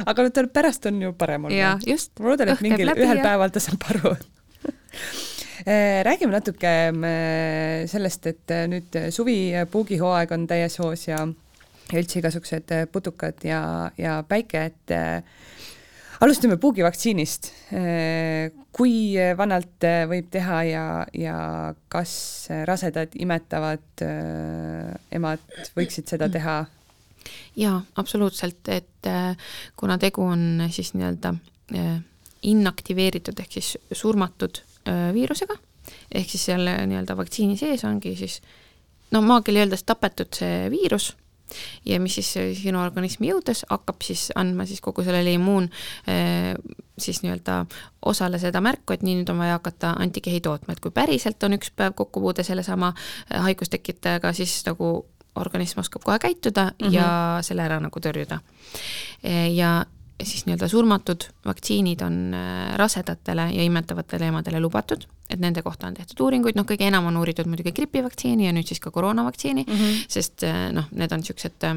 aga tal pärast on ju parem just. ma loodan, et mingil ühel ja... päeval ta saab aru eh, räägime natuke eh, sellest, et eh, nüüd suvi puugihooaeg on täies hoos ja ja üldse igasugused putukad ja, ja päike, et alustame puugivaktsiinist. kui vanalt võib teha ja, ja kas rasedad imetavad emad võiksid seda teha jaa, absoluutselt, et äh, kuna tegu on siis nii-öelda äh, inaktiveeritud ehk siis surmatud äh, viirusega, ehk siis selle nii-öelda vaktsiini sees ongi siis no maakeeli öeldes tapetud see viirus ja mis siis sinu organismi jõudes hakkab siis andma siis kogu sellele immuun siis nii-öelda osale seda märku, et nii, nüüd on vaja hakata antikehi tootma, et kui päriselt on üks päev kokkupuude sellesama haigustekitajaga, siis nagu organism oskab kohe käituda mm -hmm. ja selle ära nagu tõrjuda. ja siis nii-öelda surmatud vaktsiinid on äh, rasedatele ja imetavatele emadele lubatud, et nende kohta on tehtud uuringuid, noh, kõige enam on uuritud muidugi gripivaktsiini ja nüüd siis ka koroonavaktsiini mm, -hmm. sest äh, noh, need on niisugused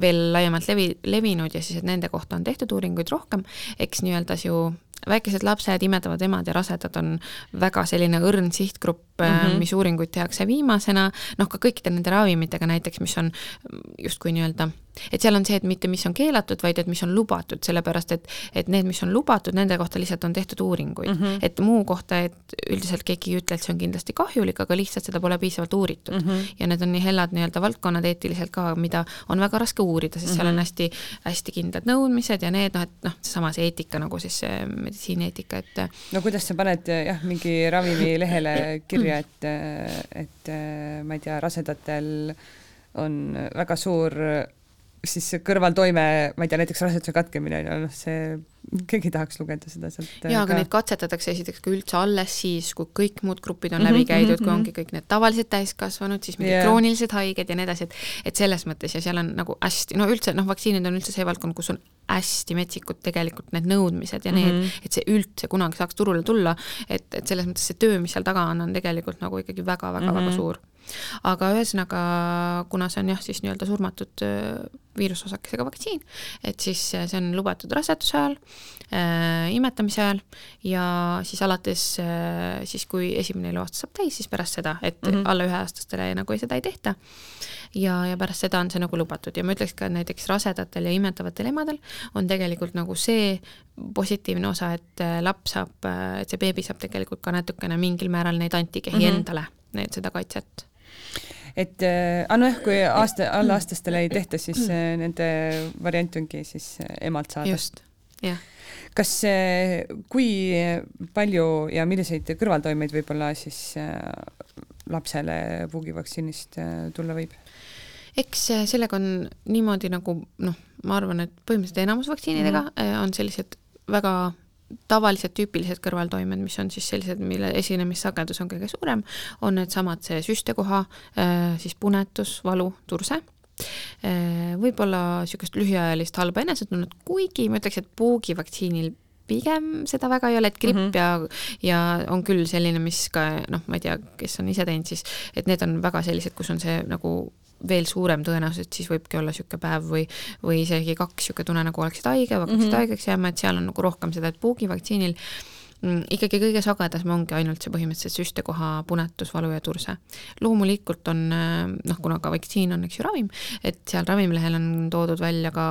veel laiemalt levi, levinud ja siis, et nende kohta on tehtud uuringuid rohkem, eks nii-öelda ju väikesed lapsed, imetavad emad ja rasedad on väga selline õrn sihtgrupp mm, -hmm. mis uuringuid tehakse viimasena, noh ka kõikide nende ravimitega näiteks, mis on justkui nii-öelda et seal on see, et mitte mis on keelatud, vaid et mis on lubatud, sellepärast et, et need, mis on lubatud, nende kohta lihtsalt on tehtud uuringuid mm. -hmm. et muu kohta, et üldiselt keegi ei ütle, et see on kindlasti kahjulik, aga lihtsalt seda pole piisavalt uuritud mm. -hmm. ja need on nii hellad nii-öelda valdkonnad eetiliselt ka, mida on väga raske uurida, sest mm -hmm. seal on mhm. hästi, hästi kindlad nõudmised ja need noh, et noh, seesama see eetika nagu siis see meditsiinieetika, et no kuidas sa paned jah, mingi ravimi lehele kirja, et, et ma ei tea, rasedatel on väga suur siis kõrvaltoime, ma ei tea, näiteks raseduse katkemine noh see, keegi tahaks lugeda seda sealt. jaa, aga neid katsetatakse esiteks ka üldse alles siis, kui kõik muud grupid on mm -hmm, läbi käidud mm, -hmm. kui mhm. ongi kõik need tavalised täiskasvanud, siis mingid yeah. kroonilised haiged ja nii edasi, et et selles mõttes ja seal on nagu hästi, no üldse noh, vaktsiinid on üldse see valdkond, kus on hästi metsikud tegelikult need nõudmised ja need mm, -hmm. et see üldse kunagi saaks turule tulla, et, et selles mõttes see töö, mis seal taga on, on tegelikult nagu ikkagi väga-väga-väga mm -hmm. suur aga ühesõnaga, kuna see on jah, siis nii-öelda surmatud viirusosakesega vaktsiin, et siis see on lubatud raseduse ajal äh,, imetamise ajal ja siis alates äh, siis, kui esimene eluaasta saab täis, siis pärast seda, et mm -hmm. alla üheaastastele nagu seda ei tehta. ja, ja pärast seda on see nagu lubatud ja ma ütleks ka näiteks rasedatel ja imetavatel emadel on tegelikult nagu see positiivne osa, et äh, laps saab, äh, et see beebi saab tegelikult ka natukene mingil määral neid antikehi mm -hmm. endale, need, seda kaitset et äh, aga nojah, kui aasta, allaaastastele ei tehta, siis äh, nende variant ongi siis äh, emalt saada. just, jah kas, kui palju ja milliseid kõrvaltoimeid võib-olla siis lapsele puugivaktsiinist tulla võib? eks sellega on niimoodi nagu noh, ma arvan, et põhimõtteliselt enamus vaktsiinidega -hmm. on sellised väga tavalised tüüpilised kõrvaltoimed, mis on siis sellised, mille esinemissagedus on kõige suurem, on needsamad, see süstekoha, äh, siis punetus, valu, turse äh, võib-olla niisugust lühiajalist halba enesetunnet, kuigi ma ütleks, et puugivaktsiinil pigem seda väga ei ole, et gripp mm -hmm. ja, ja on küll selline, mis ka noh, ma ei tea, kes on ise teinud, siis et need on väga sellised, kus on see nagu veel suurem tõenäosus, et siis võibki olla niisugune päev või, või isegi kaks niisugune tunne, nagu oleksid haige või hakkaksid mm -hmm. haigeks jääma, et seal on nagu rohkem seda, et puugivaktsiinil mm, ikkagi kõige sagedasem ongi ainult see põhimõtteliselt süstekoha punetus, valu ja turse. loomulikult on noh, kuna ka vaktsiin on, eks ju, ravim, et seal ravimlehel on toodud välja ka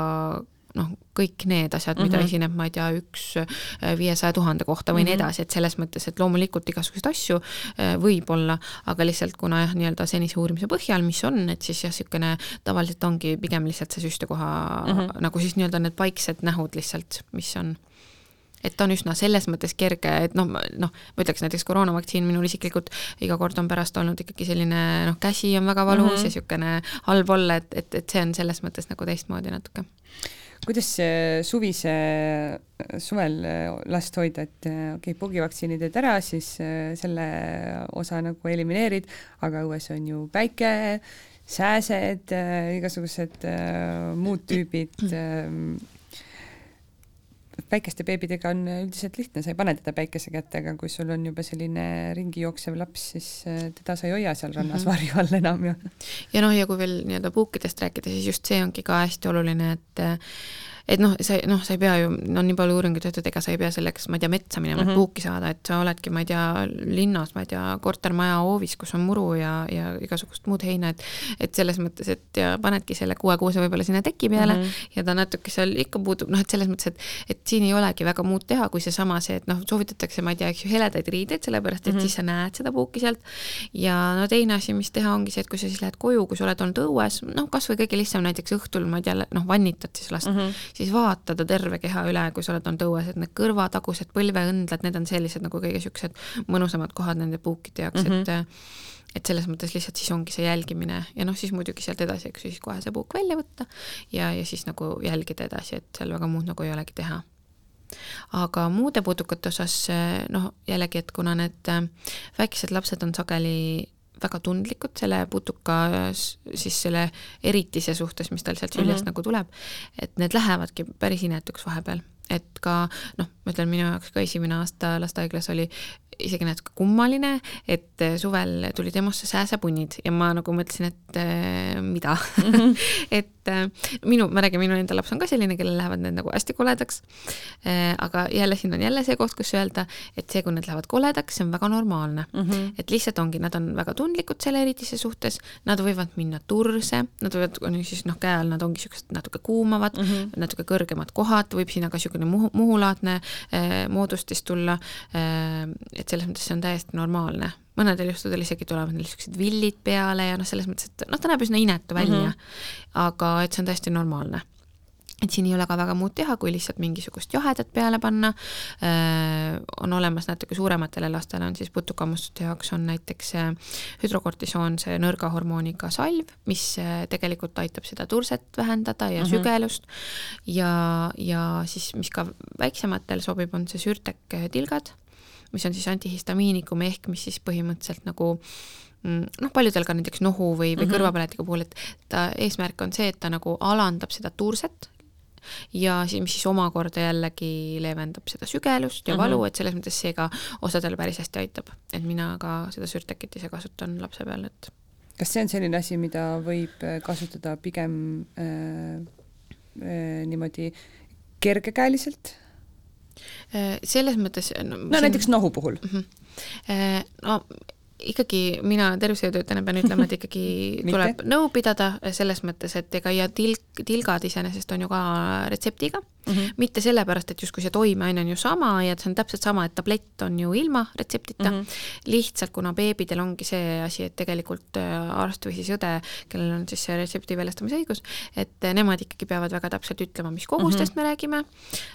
noh, kõik need asjad, mida mm -hmm. esineb, ma ei tea, üks äh, viiesaja tuhande kohta või mm -hmm. nii mhm. edasi, et selles mõttes, et loomulikult igasuguseid asju äh, võib olla, aga lihtsalt kuna jah, nii-öelda senise uurimise põhjal, mis on, et siis jah, niisugune tavaliselt ongi pigem lihtsalt see süstekoha mm -hmm. nagu siis nii-öelda need paiksed nähud lihtsalt, mis on et ta on üsna selles mõttes kerge, et noh, noh, ma ütleks näiteks koroonavaktsiin minul isiklikult iga kord on pärast olnud ikkagi selline noh, käsi on väga valus mm -hmm. ja niisugune halb olla, et, et, et see on selles mõttes nagu teistmoodi natuke kuidas see suvise, suvel last hoida, et okei okay,, pugivaktsiini teed ära, siis äh, selle osa nagu elimineerid, aga õues on ju päike, sääsed, äh, igasugused äh, muud tüübid väikeste beebidega on üldiselt lihtne, sa ei pane teda päikese kätte, aga kui sul on juba selline ringi jooksev laps, siis teda sa ei hoia seal rannas mm -hmm. varju all enam ju. ja noh, ja kui veel nii-öelda puukidest rääkida, siis just see ongi ka hästi oluline, et et noh, sa noh, sa ei pea ju, on nii palju uuringuid tehtud, ega sa ei pea selleks, ma ei tea, metsa minema mm, -hmm. et mhm. puuki saada, et sa oledki, ma ei tea, linnas, ma ei tea, kortermaja hoovis, kus on muru ja, ja igasugust muud heina, et et selles mõttes, et ja panedki selle kuue-kuuse võib-olla sinna teki peale mm -hmm. ja ta natuke seal ikka puudub, noh et selles mõttes, et et siin ei olegi väga muud teha, kui seesama see, et noh, soovitatakse, ma ei tea, eks ju, heledaid riideid, sellepärast et mm -hmm. siis sa näed seda puuki sealt ja no teine asi, mis teha, ongi see, et kui sa siis lähed koju, kui sa oled olnud õues, noh, kas või kõige lihtsam näiteks õhtul, ma ei tea, noh, vannitad siis last mm, -hmm siis vaata ta terve keha üle, kui sa oled olnud õues, et need kõrvatagused põlveõndlad, need on sellised nagu kõige niisugused mõnusamad kohad nende puukide jaoks mm, -hmm. et mhm. et selles mõttes lihtsalt siis ongi see jälgimine ja noh, siis muidugi sealt edasi, eks ju, siis kohe see puuk välja võtta ja, ja siis nagu jälgida edasi, et seal väga muud nagu ei olegi teha aga muude putukate osas noh, jällegi, et kuna need väikesed lapsed on sageli väga tundlikud selle putuka siis selle eritise suhtes, mis tal sealt süljest mm -hmm. nagu tuleb, et need lähevadki päris inetuks vahepeal, et ka noh, ma ütlen, minu jaoks ka esimene aasta lastehaiglas oli isegi natuke kummaline, et suvel tulid EMO-sse sääsepunnid ja ma nagu mõtlesin, et äh, mida mm. -hmm. et et äh, minu, ma räägin, minu enda laps on ka selline, kellel lähevad need nagu hästi koledaks äh,. aga jälle siin on jälle see koht, kus öelda, et see, kui need lähevad koledaks, see on väga normaalne mm. -hmm. et lihtsalt ongi, nad on väga tundlikud selle eritise suhtes, nad võivad minna turse, nad võivad, siis noh, käe all nad ongi siuksed natuke kuumavad mm, -hmm. natuke kõrgemad kohad, võib sinna ka niisugune muhu, muhulaadne äh, moodustis tulla äh,. et selles mõttes see on täiesti normaalne mõnedel juhtudel isegi tulevad neil niisugused villid peale ja noh, selles mõttes, et noh, ta näeb üsna inetu välja mm, -hmm. aga et see on täiesti normaalne et siin ei ole ka väga muud teha, kui lihtsalt mingisugust jahedat peale panna äh,. on olemas natuke suurematele lastele on siis putukammustuste jaoks on näiteks hüdrokortisoon, see nõrga hormooniga salv, mis äh, tegelikult aitab seda turset vähendada ja mm -hmm. sügelust. ja, ja siis, mis ka väiksematel sobib, on see sürtek tilgad mis on siis antihistamiinikum ehk mis siis põhimõtteliselt nagu mm, noh, paljudel ka näiteks nohu või, või mm -hmm. kõrvapõletiku puhul, et ta eesmärk on see, et ta nagu alandab seda turset ja siis, mis siis omakorda jällegi leevendab seda sügelust ja mm -hmm. valu, et selles mõttes see ka osadele päris hästi aitab, et mina ka seda sürtekit ise kasutan lapse peal, et kas see on selline asi, mida võib äh, kasutada pigem äh, äh, niimoodi kergekäeliselt selles mõttes no, no siin... näiteks nohu puhul mm. -hmm. no ikkagi mina tervishoiutöötajana pean ütlema, et ikkagi tuleb nõu pidada selles mõttes, et ega ja tilk, tilgad iseenesest on ju ka retseptiga mm, -hmm. mitte sellepärast, et justkui see toimeaine on ju sama ja et see on täpselt sama, et tablett on ju ilma retseptita mm, -hmm. lihtsalt kuna beebidel ongi see asi, et tegelikult äh, arst või siis õde, kellel on siis see retsepti väljastamise õigus, et äh, nemad ikkagi peavad väga täpselt ütlema, mis kogustest mm -hmm. me räägime.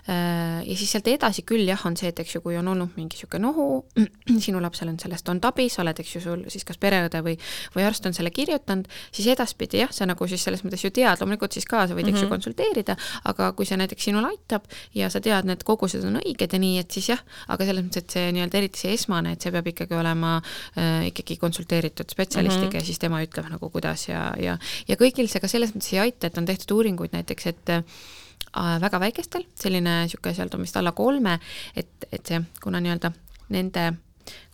Äh, ja siis sealt edasi küll jah, on see, et eks ju, kui on olnud mingi niisugune nohu, sinu lapsel on sellest, on tabi, sa oled, eks ju, sul siis kas pereõde või, või arst on selle kirjutanud, siis edaspidi jah, sa nagu siis selles mõttes ju tead, loomulikult siis ka sa võid mm, -hmm. eks ju, konsulteerida, aga kui see näiteks sinu sinul aitab ja sa tead, need kogused on õiged ja nii, et siis jah, aga selles mõttes, et see nii-öelda eriti see esmane, et see peab ikkagi olema äh, ikkagi konsulteeritud spetsialistiga mm -hmm. ja siis tema ütleb nagu kuidas ja, ja, ja kõigil see ka selles mõttes ei aita, et on tehtud uuringuid näiteks, et äh, väga väikestel, selline niisugune seal vist alla kolme, et, et see, kuna nii-öelda nende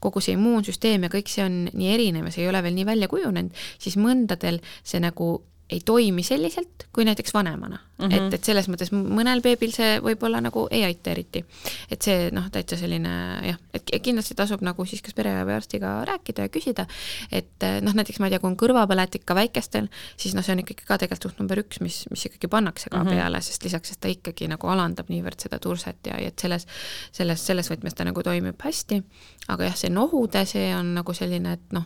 kogu see immuunsüsteem ja kõik see on nii erinev ja see ei ole veel nii välja kujunenud, siis mõndadel see nagu ei toimi selliselt kui näiteks vanemana mm. -hmm. et, et selles mõttes mõnel beebil see võib-olla nagu ei aita eriti. et see noh, täitsa selline jah, et kindlasti tasub nagu siis kas pere või arstiga rääkida ja küsida, et noh, näiteks ma ei tea, kui on kõrvapõletik ka väikestel, siis noh, see on ikkagi ka tegelikult suht number üks, mis, mis ikkagi pannakse ka mm -hmm. peale, sest lisaks, et ta ikkagi nagu alandab niivõrd seda turset ja, ja et selles, selles, selles võtmes ta nagu toimib hästi, aga jah, see nohude, see on nagu selline, et noh,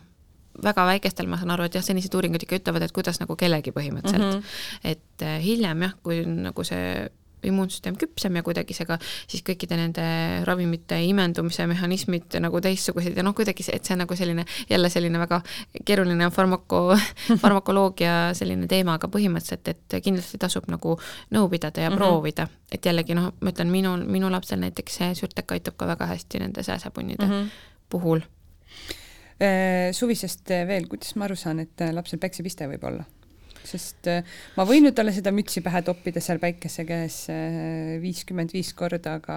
väga väikestel ma saan aru, et jah, senised uuringud ikka ütlevad, et kuidas nagu kellegi põhimõtteliselt mm. -hmm. et äh, hiljem jah, kui nagu see immuunsüsteem küpsem ja kuidagi see ka siis kõikide nende ravimite imendumise mehhanismid nagu teistsugused ja noh, kuidagi see, et see on nagu selline jälle selline väga keeruline farmako, farmakoloogia selline teema, aga põhimõtteliselt, et kindlasti tasub nagu nõu pidada ja mm -hmm. proovida, et jällegi noh, ma ütlen, minul, minu lapsel näiteks see sürtek aitab ka väga hästi nende sääsepunnide mm -hmm. puhul suvisest äh, veel, kuidas ma aru saan, et äh, lapsel päiksepiste võib olla? sest ma võin ju talle seda mütsi pähe toppida seal päikese käes viiskümmend viis korda, aga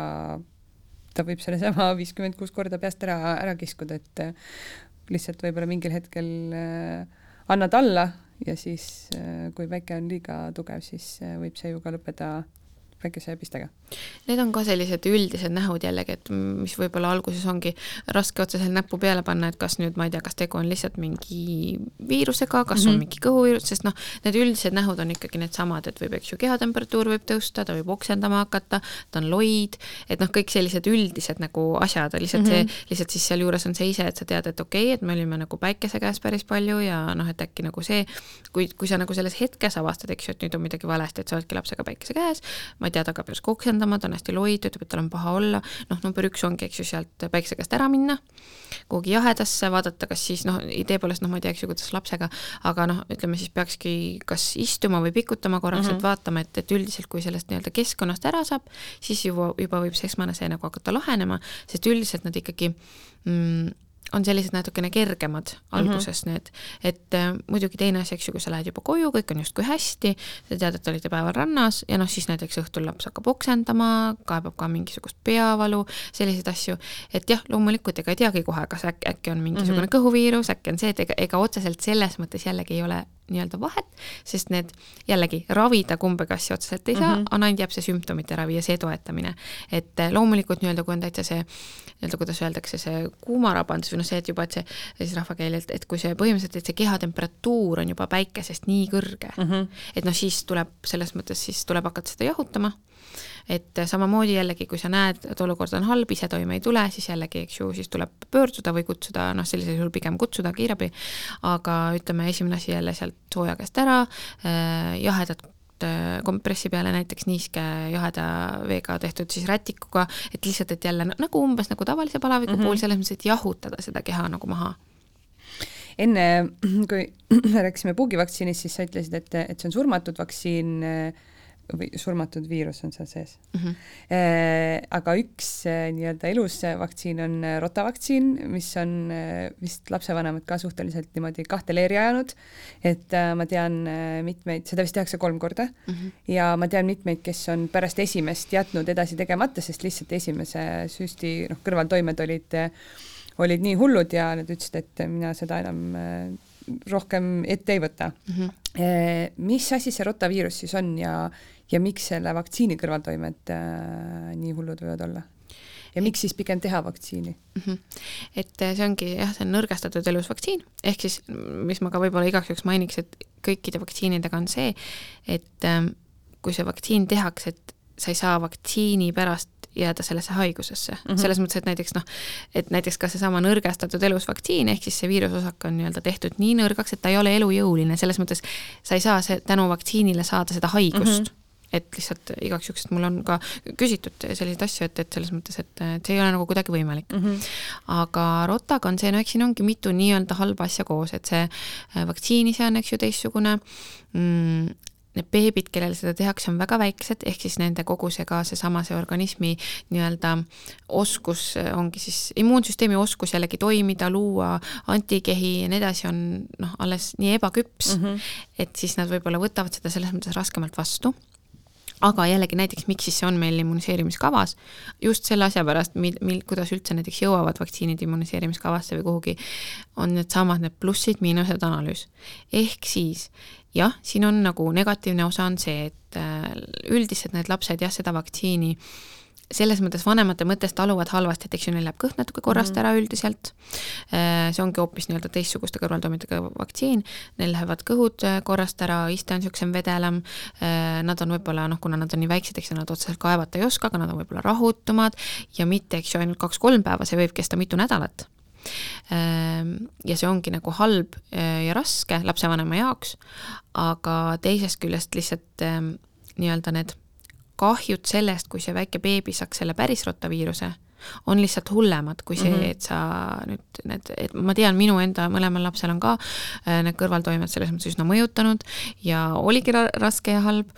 ta võib sellesama viiskümmend kuus korda peast ära, ära kiskuda, et lihtsalt võib-olla mingil hetkel annad alla ja siis, kui päike on liiga tugev, siis võib see ju ka lõppeda päikesepistega? Need on ka sellised üldised nähud jällegi, et mis võib-olla alguses ongi raske otseselt näppu peale panna, et kas nüüd ma ei tea, kas tegu on lihtsalt mingi viirusega, kas mm -hmm. on mhm. mingi kõhuviirus, sest noh, need üldised nähud on ikkagi needsamad, et võib, eks ju, kehatemperatuur võib tõusta, ta võib oksendama hakata, ta on loid, et noh, kõik sellised üldised nagu asjad, lihtsalt mm -hmm. see, lihtsalt siis sealjuures on see ise, et sa tead, et okei okay,, et me olime nagu päikese käes päris palju ja noh, et äkki nagu see, kui, kui sa nagu selles hetkes avastad, eks ju, et nüüd on midagi valesti, et sa oledki lapsega päikese käes, ma ei tea, ta hakkab järsku oksendama, ta on hästi loid, ütleb, et tal on paha olla, noh, number üks ongi, eks ju, sealt päikse käest ära minna, kuhugi jahedasse, vaadata, kas siis noh, idee poolest noh, ma ei tea, eks ju, kuidas lapsega, aga noh, ütleme siis peakski kas istuma või pikutama korraks mm, -hmm. et mhm. vaatama, et, et üldiselt, kui sellest nii-öelda keskkonnast ära saab, siis juba, juba võib see esmane see nagu hakata lahenema, sest üldiselt nad ikkagi mm, on sellised natukene kergemad alguses mm -hmm. need, et äh, muidugi teine asi, eks ju, kui sa lähed juba koju, kõik on justkui hästi, sa tead, et olite päeval rannas ja noh, siis näiteks õhtul laps hakkab oksendama, kaebab ka mingisugust peavalu, selliseid asju, et jah, loomulikult ega ei teagi kohe, kas äkki, äkki on mingisugune mm -hmm. kõhuviirus, äkki on see, et ega, ega otseselt selles mõttes jällegi ei ole nii-öelda vahet, sest need jällegi ravida kumbagi asja otseselt ei saa mm, -hmm. aga ainult jääb see sümptomite ravi ja see toetamine. et eh, loomulikult nii-öelda, kui on täitsa see nii-öelda, kuidas öeldakse, see kuumarabandus või noh, see, et juba, et see siis rahvakeeli, et, et kui see põhimõtteliselt, et see kehatemperatuur on juba päikesest nii kõrge mm, -hmm. et noh, siis tuleb selles mõttes, siis tuleb hakata seda jahutama et samamoodi jällegi, kui sa näed, et olukord on halb, ise toime ei tule, siis jällegi, eks ju, siis tuleb pöörduda või kutsuda, noh, sellisel juhul pigem kutsuda kiirabi, aga ütleme, esimene asi jälle sealt sooja käest ära äh,, jahedat äh, kompressi peale näiteks niiske jaheda veega tehtud siis rätikuga, et lihtsalt, et jälle nagu umbes nagu tavalise palaviku mm -hmm. puhul, selles mõttes, et jahutada seda keha nagu maha enne, kui rääkisime puugivaktsiinist, siis sa ütlesid, et, et see on surmatud vaktsiin äh, või surmatud viirus on seal sees mm. -hmm. aga üks äh, nii-öelda elus vaktsiin on äh, rotavaktsiin, mis on vist lapsevanemad ka suhteliselt niimoodi kahte leeri ajanud. et ma tean mitmeid, seda vist tehakse kolm korda mm -hmm. ja ma tean mitmeid, kes on pärast esimest jätnud edasi tegemata, sest lihtsalt esimese süsti noh, kõrvaltoimed olid, olid nii hullud ja nad ütlesid, et mina seda enam rohkem ette ei võta mm. -hmm. mis asi see rotaviirus siis on ja ja miks selle vaktsiini kõrvaltoimed äh, nii hullud võivad olla? ja miks siis pigem teha vaktsiini mm? -hmm. et äh, see ongi jah, see on nõrgestatud elus vaktsiin, ehk siis mis ma ka võib-olla igaks juhuks mainiks, et kõikide vaktsiinidega on see, et ähm, kui see vaktsiin tehakse, et sa ei saa vaktsiini pärast jääda sellesse haigusesse mm, -hmm. selles mõttes, et näiteks noh, et näiteks ka seesama nõrgestatud elus vaktsiin, ehk siis see viirusosak on nii-öelda tehtud nii nõrgaks, et ta ei ole elujõuline, selles mõttes sa ei saa see tänu vaktsiinile saada seda haigust mm. -hmm et lihtsalt igaks juhuks, et mul on ka küsitud selliseid asju, et, et selles mõttes, et, et see ei ole nagu kuidagi võimalik mm. -hmm. aga rotaga on see, no eks siin ongi mitu nii-öelda halba asja koos, et see äh, vaktsiin ise on, eks ju, teistsugune mm, need beebid, kellel seda tehakse, on väga väiksed, ehk siis nende kogu see ka seesama, see organismi nii-öelda oskus ongi siis, immuunsüsteemi oskus jällegi toimida, luua antikehi ja nii edasi, on noh, alles nii ebaküps mm, -hmm. et siis nad võib-olla võtavad seda selles mõttes raskemalt vastu aga jällegi näiteks, miks siis see on meil immuniseerimiskavas, just selle asja pärast, mil, mil, kuidas üldse näiteks jõuavad vaktsiinid immuniseerimiskavasse või kuhugi, on needsamad need plussid-miinused analüüs. ehk siis jah, siin on nagu negatiivne osa on see, et äh, üldiselt need lapsed jah, seda vaktsiini äh, selles mõttes vanemate mõttes taluvad halvasti, et eks ju neil läheb kõht natuke korrast -hmm. ära üldiselt. Äh, see ongi hoopis nii-öelda teistsuguste kõrvaltoimetega vaktsiin, neil lähevad kõhud äh, korrast ära, iste on niisugusem vedelam. Äh, nad on võib-olla noh, kuna nad on nii väiksed, eks ju, nad otseselt kaevata ei oska, aga nad on võib-olla rahutumad ja mitte, eks ju, ainult kaks-kolm päeva, see võib kesta mitu nädalat ja see ongi nagu halb ja raske lapsevanema jaoks, aga teisest küljest lihtsalt nii-öelda need kahjud sellest, kui see väike beebi saaks selle päris rotaviiruse, on lihtsalt hullemad kui see mm, -hmm. et sa nüüd need, et ma tean, minu enda mõlemal lapsel on ka äh, need kõrvaltoimed selles mõttes üsna mõjutanud ja oligi raske ja halb,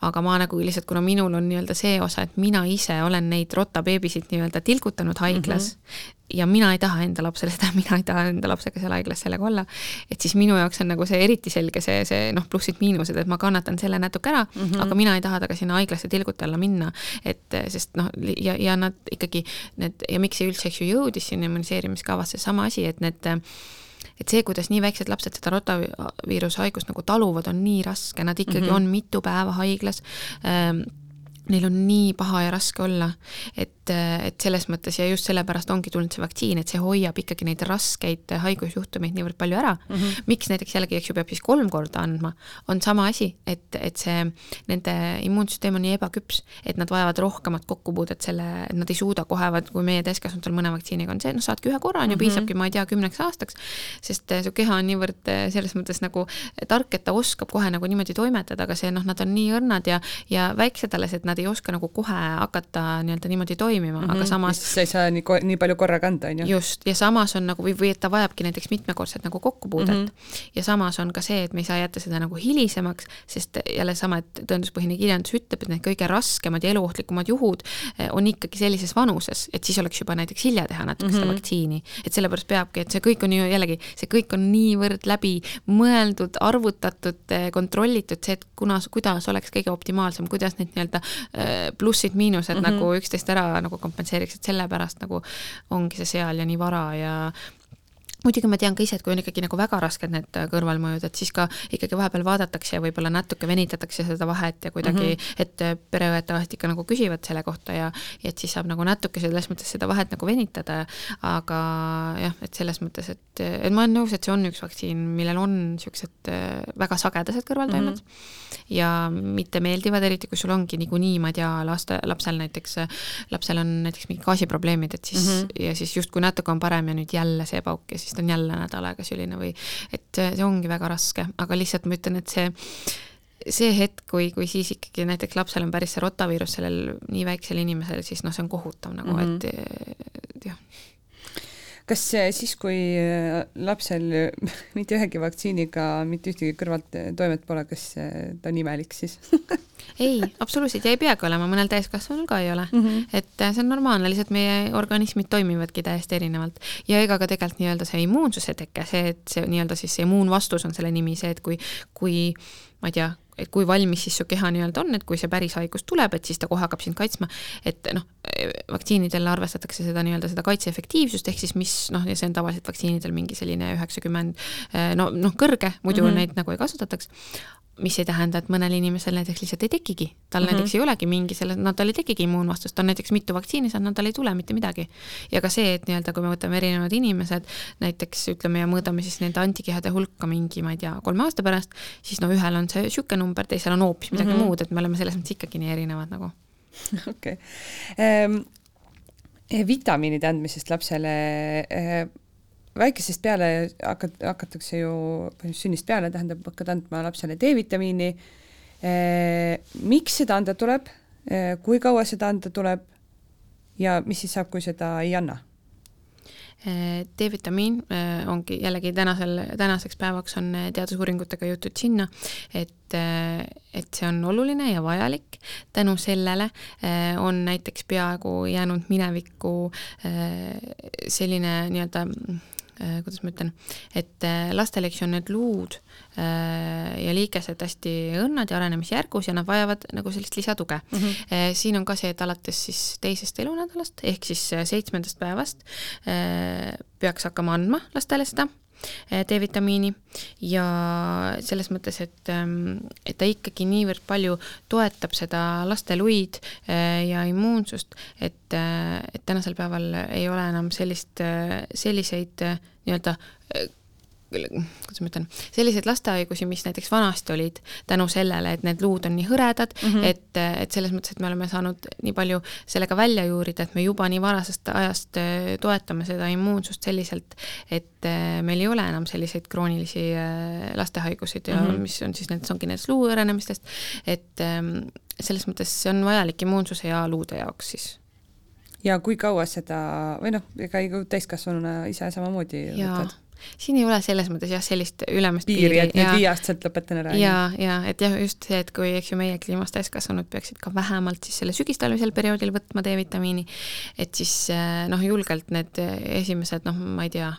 aga ma nagu lihtsalt, kuna minul on nii-öelda see osa, et mina ise olen neid rotabeebisid nii-öelda tilgutanud haiglas mm, -hmm ja mina ei taha enda lapsele seda, mina ei taha enda lapsega seal haiglas sellega olla, et siis minu jaoks on nagu see eriti selge see, see noh, plussid-miinused, et ma kannatan selle natuke ära mm, -hmm. aga mina ei taha temaga sinna haiglasse tilguti alla minna, et sest noh, ja, ja nad ikkagi need ja miks see üldse, eks ju, jõudis sinna immuniseerimiskavasse, sama asi, et need et see, kuidas nii väiksed lapsed seda rotaviiruse haigust nagu taluvad, on nii raske, nad ikkagi mm -hmm. on mitu päeva haiglas. Ähm, neil on nii paha ja raske olla, et, et selles mõttes ja just sellepärast ongi tulnud see vaktsiin, et see hoiab ikkagi neid raskeid haigusjuhtumeid niivõrd palju ära mm. -hmm. miks näiteks jällegi, eks ju, peab siis kolm korda andma, on sama asi, et, et see, nende immuunsüsteem on nii ebaküps, et nad vajavad rohkemat kokkupuudet selle, et nad ei suuda kohe, vaat kui meie täiskasvanutel mõne vaktsiiniga on see, noh, saadki ühe korra, on ju, mhm. piisabki, ma ei tea, kümneks aastaks, sest su keha on niivõrd selles mõttes nagu tark, et ta oskab kohe nagu niimoodi toimetada, aga see noh, nad on nii õrnad ja, ja väiksed alles, et nad ei oska nagu kohe hakata nii-öelda niimoodi toimima mm, -hmm. aga mhm. samas sa ei saa nii, nii palju korraga anda, on ju. just, ja samas on nagu, või, või et ta vajabki näiteks mitmekordset nagu kokkupuudet mm. -hmm. ja samas on ka see, et me ei saa jätta seda nagu hilisemaks, sest jälle sama, et tõenduspõhine kirjandus ütleb, et need kõige raskemad ja eluohtlikumad juhud eh, on ikkagi sellises vanuses, et siis oleks juba näiteks hilja teha natuke mm -hmm. seda mhm. vaktsiini. et sellepärast peabki, et see kõik on ju jällegi, see kõik on niivõrd läbi mõeldud, arvutatud, eh, kontrollitud, see, et kunas, kuidas oleks kõige optimaalsem, kuidas neid nii-öelda äh, plussid-miinused mm -hmm. nagu üksteist ära nagu kompenseeriks, et sellepärast nagu ongi see seal ja nii vara ja muidugi ma tean ka ise, et kui on ikkagi nagu väga rasked need kõrvalmõjud, et siis ka ikkagi vahepeal vaadatakse ja võib-olla natuke venitatakse seda vahet ja kuidagi mm, -hmm. et pereõed tavaliselt ikka nagu küsivad selle kohta ja, et siis saab nagu natuke selles mõttes seda vahet nagu venitada, aga jah, et selles mõttes, et, et ma olen nõus, et see on üks vaktsiin, millel on niisugused äh, väga sagedased kõrvaltoimed mm -hmm. ja mitte meeldivad, eriti kui sul ongi niikuinii, ma ei tea, laste, lapsel näiteks, lapsel on näiteks mingid gaasiprobleemid, et siis mm -hmm. ja siis justkui natuke on parem ja nüüd jälle see pauk ja siis siis ta on jälle nädal aega süline või et see, ongi väga raske, aga lihtsalt ma ütlen, et see see hetk, kui, kui siis ikkagi näiteks lapsel on päris see rotaviirus sellel nii väiksel inimesel, siis noh, see on kohutav nagu mm, -hmm. et, et jah kas siis, kui lapsel mitte ühegi vaktsiiniga mitte ühtegi kõrvaltoimet pole, kas ta on imelik siis ei, absoluutselt ja ei peagi olema, mõnel täiskasvanul ka ei ole mm. -hmm. et äh, see on normaalne, lihtsalt meie organismid toimivadki täiesti erinevalt ja ega ka tegelikult nii-öelda see immuunsuse teke, see, et see nii-öelda siis see immuunvastus on selle nimi, see, et kui, kui ma ei tea, et kui valmis siis su keha nii-öelda on, et kui see päris haigus tuleb, et siis ta kohe hakkab sind kaitsma, et noh, vaktsiinidel arvestatakse seda nii-öelda seda kaitseefektiivsust, ehk siis mis noh, ja see on tavaliselt vaktsiinidel mingi selline üheksakümmend no, noh, kõrge, muidu mm -hmm. neid nagu ei kasutataks, mis ei tähenda, et mõnel inimesel näiteks lihtsalt ei tekigi, tal mm -hmm. näiteks ei olegi mingi selle, no tal ei tekigi immuunvastust, ta on näiteks mitu vaktsiini saanud, tal ei tule mitte midagi. ja ka see, et nii-öelda, kui me võtame erinevad inimesed, näiteks ütleme ja mõõdame siis nende antikehade hulka mingi, ma ei tea, kolme aasta pärast, siis no ühel on see niisugune number, teisel on hoopis midagi mm -hmm. muud, et me oleme selles mõttes ikkagi nii erinevad nagu. okei okay. ähm,. vitamiinide andmisest lapsele äh, väikesest peale hakat-, hakatakse ju, sünnist peale tähendab, hakkad andma lapsele D-vitamiini. miks seda anda tuleb, kui kaua seda anda tuleb ja mis siis saab, kui seda ei anna? D-vitamiin ongi jällegi tänasel, tänaseks päevaks on teadusuuringutega jõutud sinna, et, et see on oluline ja vajalik. tänu sellele on näiteks peaaegu jäänud minevikku selline nii-öelda kuidas ma ütlen, et äh, lastel, eks ju, on need luud äh, ja liikesed hästi õnnad ja arenemisjärgus ja nad vajavad nagu sellist lisatuge mm. -hmm. siin on ka see, et alates siis teisest elunädalast ehk siis seitsmendast päevast peaks hakkama andma lastele seda D-vitamiini. Ja selles mõttes, et, ähm, et ta ikkagi niivõrd palju toetab seda laste luid äh, ja immuunsust, et, äh, et tänasel päeval ei ole enam sellist, selliseid nii-öelda kuidas ma ütlen, selliseid lastehaigusi, mis näiteks vanasti olid tänu sellele, et need luud on nii hõredad mm, -hmm. et, et selles mõttes, et me oleme saanud nii palju sellega välja juurida, et me juba nii varasest ajast äh, toetame seda immuunsust selliselt, et äh, meil ei ole enam selliseid kroonilisi äh, lastehaiguseid ja mm -hmm. mis on siis need, ongi nendest luu hõrenemistest, et ähm, selles mõttes see on vajalik immuunsuse ja luude jaoks siis ja kui kaua seda või noh, ega täiskasvanuna ise samamoodi võtad? Siin ei ole selles mõttes jah, sellist ülemist piiri, et nüüd viieaastaselt lõpetan ära. ja, ja et jah, just see, et kui, eks ju, meie kliimas täiskasvanud peaksid ka vähemalt siis selle sügistalvisel perioodil võtma D-vitamiini, et siis eh, noh, julgelt need esimesed noh, ma ei tea,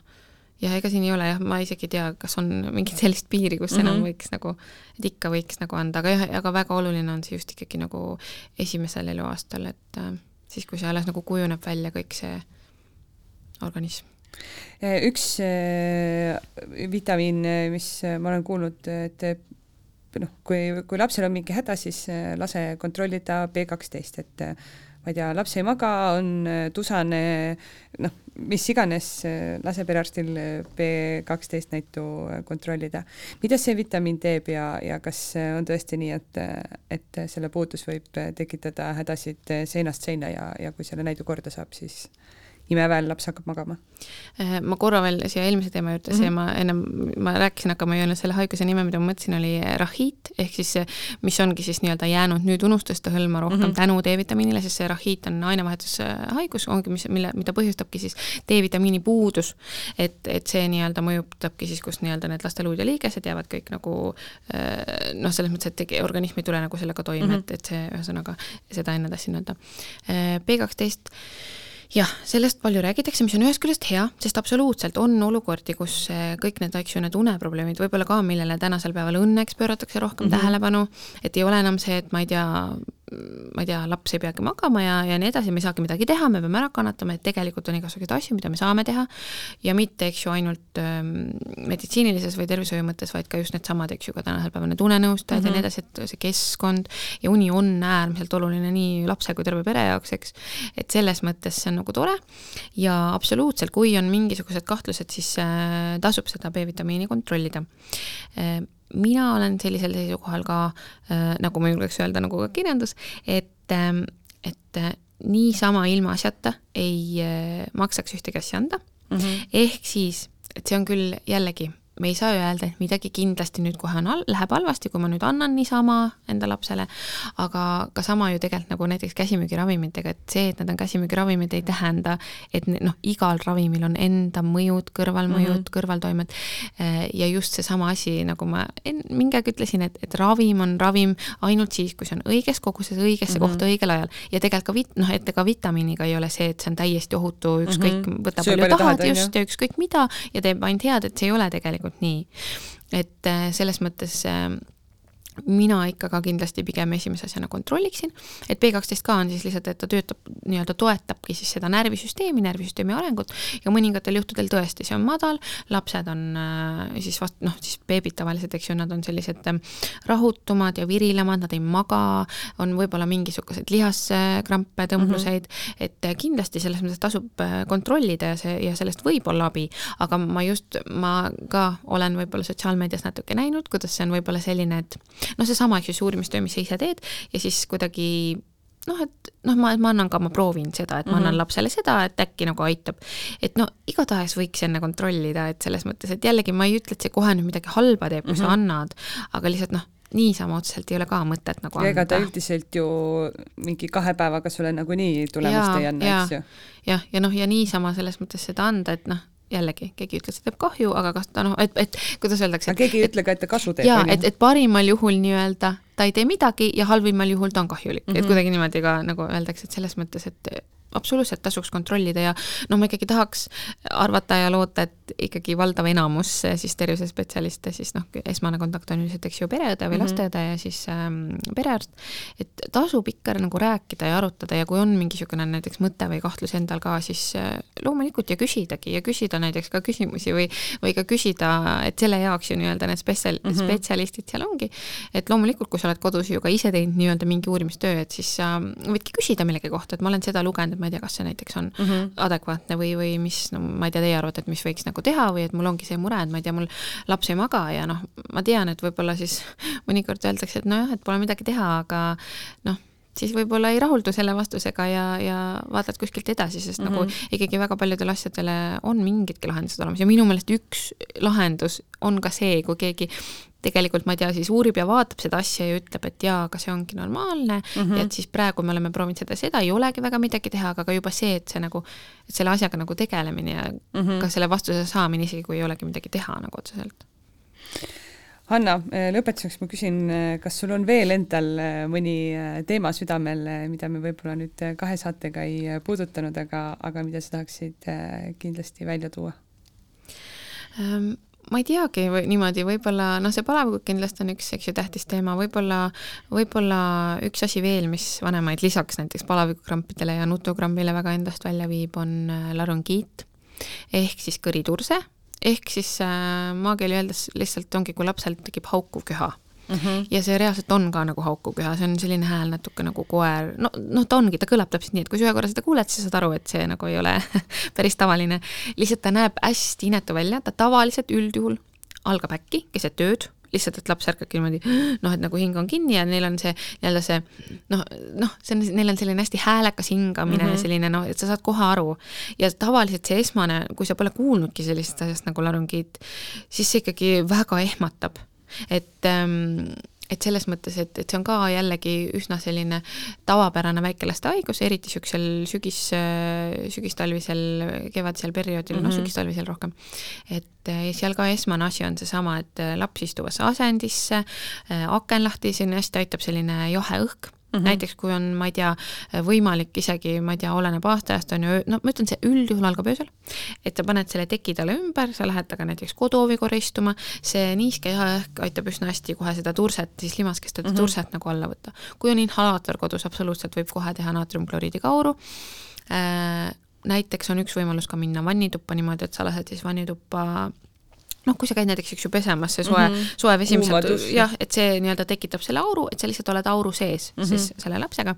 jah, ega siin ei ole jah, ma isegi ei tea, kas on mingit sellist piiri, kus mm -hmm. enam mhm. võiks nagu, et ikka võiks nagu anda, aga jah, aga väga oluline on see just ikkagi nagu esimesel eluaastal, et äh, siis, kui see alles nagu kujuneb välja kõik see organism üks eh, vitamiin, eh, mis ma olen kuulnud, et noh, kui, kui lapsel on mingi häda, siis lase kontrollida B kaksteist, et ma ei tea, laps ei maga, on tusane, noh, mis iganes, lase perearstil B kaksteist näitu kontrollida. mida see vitamiin teeb ja, ja kas on tõesti nii, et, et selle puudus võib tekitada hädasid seinast seina ja, ja kui selle näidu korda saab, siis imeväel laps hakkab magama. Äh, ma korra veel siia eelmise teema juurde mm, -hmm. see ma ennem, ma rääkisin, aga ma ei öelnud selle haiguse nime, mida ma mõtlesin, oli rahiit, ehk siis mis ongi siis nii-öelda jäänud nüüd unustuste hõlma rohkem mm -hmm. tänu D-vitamiinile, sest see rahiit on ainevahetushaigus, ongi, mis, mille, mida põhjustabki siis D-vitamiini puudus. et, et see nii-öelda mõjutabki siis, kus nii-öelda need laste luud ja liigesed jäävad kõik nagu äh, noh, selles mõttes, et organism ei tule nagu sellega toime mm, -hmm. et, et see ühesõnaga, seda enne tahtsin öelda. Äh, B kaksteist jah, sellest palju räägitakse, mis on ühest küljest hea, sest absoluutselt on olukordi, kus eh, kõik need, eks ju, need uneprobleemid võib-olla ka, millele tänasel päeval õnneks pööratakse rohkem mm -hmm. tähelepanu, et ei ole enam see, et ma ei tea, ma ei tea, laps ei peagi magama ja, ja nii edasi, me ei saagi midagi teha, me peame ära kannatama, et tegelikult on igasuguseid asju, mida me saame teha ja mitte, eks ju, ainult ähm, meditsiinilises või tervishoiu mõttes, vaid ka just needsamad, eks ju, ka tänasel päeval need unenõustajad mm -hmm. ja nii mhm. edasi, et see keskkond ja uni on äärmiselt oluline nii lapse kui terve pere jaoks, eks, et selles mõttes see on nagu tore ja absoluutselt, kui on mingisugused kahtlused, siis äh, tasub seda B-vitamiini kontrollida äh, mina olen sellisel seisukohal ka äh,, nagu ma julgeks öelda, nagu ka kirjandus, et äh,, et niisama ilmaasjata ei äh, maksaks ühtegi asja anda mm. -hmm. ehk siis, et see on küll jällegi me ei saa öelda, et midagi kindlasti nüüd kohe on al-, läheb halvasti, kui ma nüüd annan niisama enda lapsele, aga ka sama ju tegelikult nagu näiteks käsimüügiravimitega, et see, et nad on käsimüügiravimid, ei tähenda, et noh, igal ravimil on enda mõjud, kõrvalmõjud mm, -hmm. kõrvaltoimed äh, ja just seesama asi, nagu ma mingi aeg ütlesin, et, et ravim on ravim ainult siis, kui see on õiges koguses, õigesse mm -hmm. kohta, õigel ajal ja tegelikult ka vit-, noh, et ega vitamiiniga ei ole see, et see on täiesti ohutu, ükskõik mm, -hmm. võta palju tahad, just, ja ükskõik mida ja teeb ainult head, et see ei ole tegelikult tegelikult nii. et äh, selles mõttes äh, mina ikka ka kindlasti pigem esimese asjana kontrolliksin, et B12 ka on siis lihtsalt, et ta töötab, nii-öelda toetabki siis seda närvisüsteemi, närvisüsteemi arengut ja mõningatel juhtudel tõesti see on madal, lapsed on äh, siis vast-, noh, siis beebid tavaliselt, eks ju, nad on sellised äh, rahutumad ja virilemad, nad ei maga, on võib-olla mingisuguseid lihaskrampe, tõmbluseid mm, -hmm. et äh, kindlasti selles mõttes tasub kontrollida ja see, ja sellest võib olla abi, aga ma just, ma ka olen võib-olla sotsiaalmeedias natuke näinud, kuidas see on võib-olla selline, et noh, seesama, eks ju, see uurimistöö, mis sa ise teed ja siis kuidagi noh, et noh, ma, ma annan ka, ma proovin seda, et ma annan mm -hmm. lapsele seda, et äkki nagu aitab. et no igatahes võiks enne kontrollida, et selles mõttes, et jällegi ma ei ütle, et see kohe nüüd midagi halba teeb, kui mm -hmm. sa mhm. annad, aga lihtsalt noh, niisama otseselt ei ole ka mõtet nagu anda. ega ta üldiselt ju mingi kahe päevaga sulle nagunii tulemust ei anna, eks ju. jah, ja noh, ja niisama selles mõttes seda anda, et noh, jällegi, keegi ütles, et teeb kahju, aga kas ta noh, et, et kuidas öeldakse. aga keegi ei ütle ka, et ta kasu teeb. jaa, et, et parimal juhul nii-öelda ta ei tee midagi ja halvimal juhul ta on kahjulik mm, -hmm. et mhm. kuidagi niimoodi ka nagu öeldakse, et selles mõttes, et absoluutselt tasuks kontrollida ja noh, ma ikkagi tahaks arvata ja loota, et ikkagi valdav enamus siis tervisespetsialiste siis noh, esmane kontakt on üldiselt, eks ju, pereõde või mm -hmm. lasteõde ja siis ähm, perearst, et tasub ikka nagu rääkida ja arutada ja kui on mingisugune näiteks mõte või kahtlus endal ka, siis äh, loomulikult ja küsidagi ja küsida näiteks ka küsimusi või, või ka küsida, et selle jaoks ju nii-öelda need spetsial- mm, -hmm. spetsialistid seal ongi, et loomulikult, kui sa oled kodus ju ka ise teinud nii-öelda mingi uurimistöö, et siis sa võidki küsida millegi kohta, et ma olen seda lugenud, ma ei tea, kas see näiteks on mm -hmm. adekvaatne või, või mis, no ma ei tea, teie arvate, et mis võiks nagu teha või et mul ongi see mure, et ma ei tea, mul laps ei maga ja noh, ma tean, et võib-olla siis mõnikord öeldakse, et nojah, et pole midagi teha, aga noh, siis võib-olla ei rahuldu selle vastusega ja, ja vaatad kuskilt edasi, sest mm -hmm. nagu mhm. ikkagi väga paljudele asjadele on mingidki lahendused olemas ja minu meelest üks lahendus on ka see, kui keegi tegelikult ma ei tea, siis uurib ja vaatab seda asja ja ütleb, et jaa, aga see ongi normaalne mm -hmm. ja et siis praegu me oleme proovinud seda, seda ei olegi väga midagi teha, aga ka juba see, et see nagu, et selle asjaga nagu tegelemine ja mm -hmm. ka selle vastuse saamine, isegi kui ei olegi midagi teha nagu otseselt. Hanna, lõpetuseks ma küsin, kas sul on veel endal mõni teema südamel, mida me võib-olla nüüd kahe saatega ei puudutanud, aga, aga mida sa tahaksid kindlasti välja tuua um,? Ma ei teagi või niimoodi, võib-olla noh, see palavik kindlasti on üks, eks ju, tähtis teema, võib-olla, võib-olla üks asi veel, mis vanemaid lisaks näiteks palavikukrampidele ja nutukrampile väga endast välja viib, on äh, larongiit. Ehk siis kõriturse, ehk siis äh, maakeeli öeldes lihtsalt ongi, kui lapsel tekib haukuv köha mm. -hmm. ja see reaalselt on ka nagu haukuv köha, see on selline hääl natuke nagu koer, no, noh, ta ongi, ta kõlab täpselt nii, et kui sa ühe korra seda kuuled, siis saad aru, et see nagu ei ole päris tavaline. lihtsalt ta näeb hästi inetu välja, ta tavaliselt üldjuhul algab äkki keset ööd lihtsalt, et laps ärkabki niimoodi noh, et nagu hing on kinni ja neil on see nii-öelda see noh, noh, see on, neil on selline hästi häälekas hingamine mm, -hmm. selline noh, et sa saad kohe aru. ja tavaliselt see esmane, kui sa pole kuulnudki sellisest asjast nagu larüngiit, siis see ikkagi väga ehmatab et ähm, et selles mõttes, et, et see on ka jällegi üsna selline tavapärane väikelaste haigus, eriti niisugusel sügis, sügistalvisel, kevadisel perioodil mm, -hmm. noh, sügistalvisel rohkem. et eh, seal ka esmane asi on seesama, et laps istuvasse asendisse, aken lahti, siin hästi aitab selline jahe õhk mm. -hmm. näiteks kui on, ma ei tea, võimalik isegi, ma ei tea, oleneb aastaajast on ju, no ma ütlen, see üldjuhul algab öösel, et sa paned selle teki talle ümber, sa lähed temaga näiteks koduhoovi korra istuma, see niiske õhk aitab üsna hästi kohe seda turset, siis limaskest mm -hmm. turset nagu alla võtta. kui on inhalaator kodus, absoluutselt võib kohe teha naatriumkloriidi kauru äh,, näiteks on üks võimalus ka minna vannituppa niimoodi, et sa lased siis vannituppa noh, kui sa käid näiteks, eks ju, pesemas, see soe mm, -hmm. soe vesi, mis sealt jah, et see nii-öelda tekitab selle auru, et sa lihtsalt oled auru sees mm -hmm. siis selle lapsega.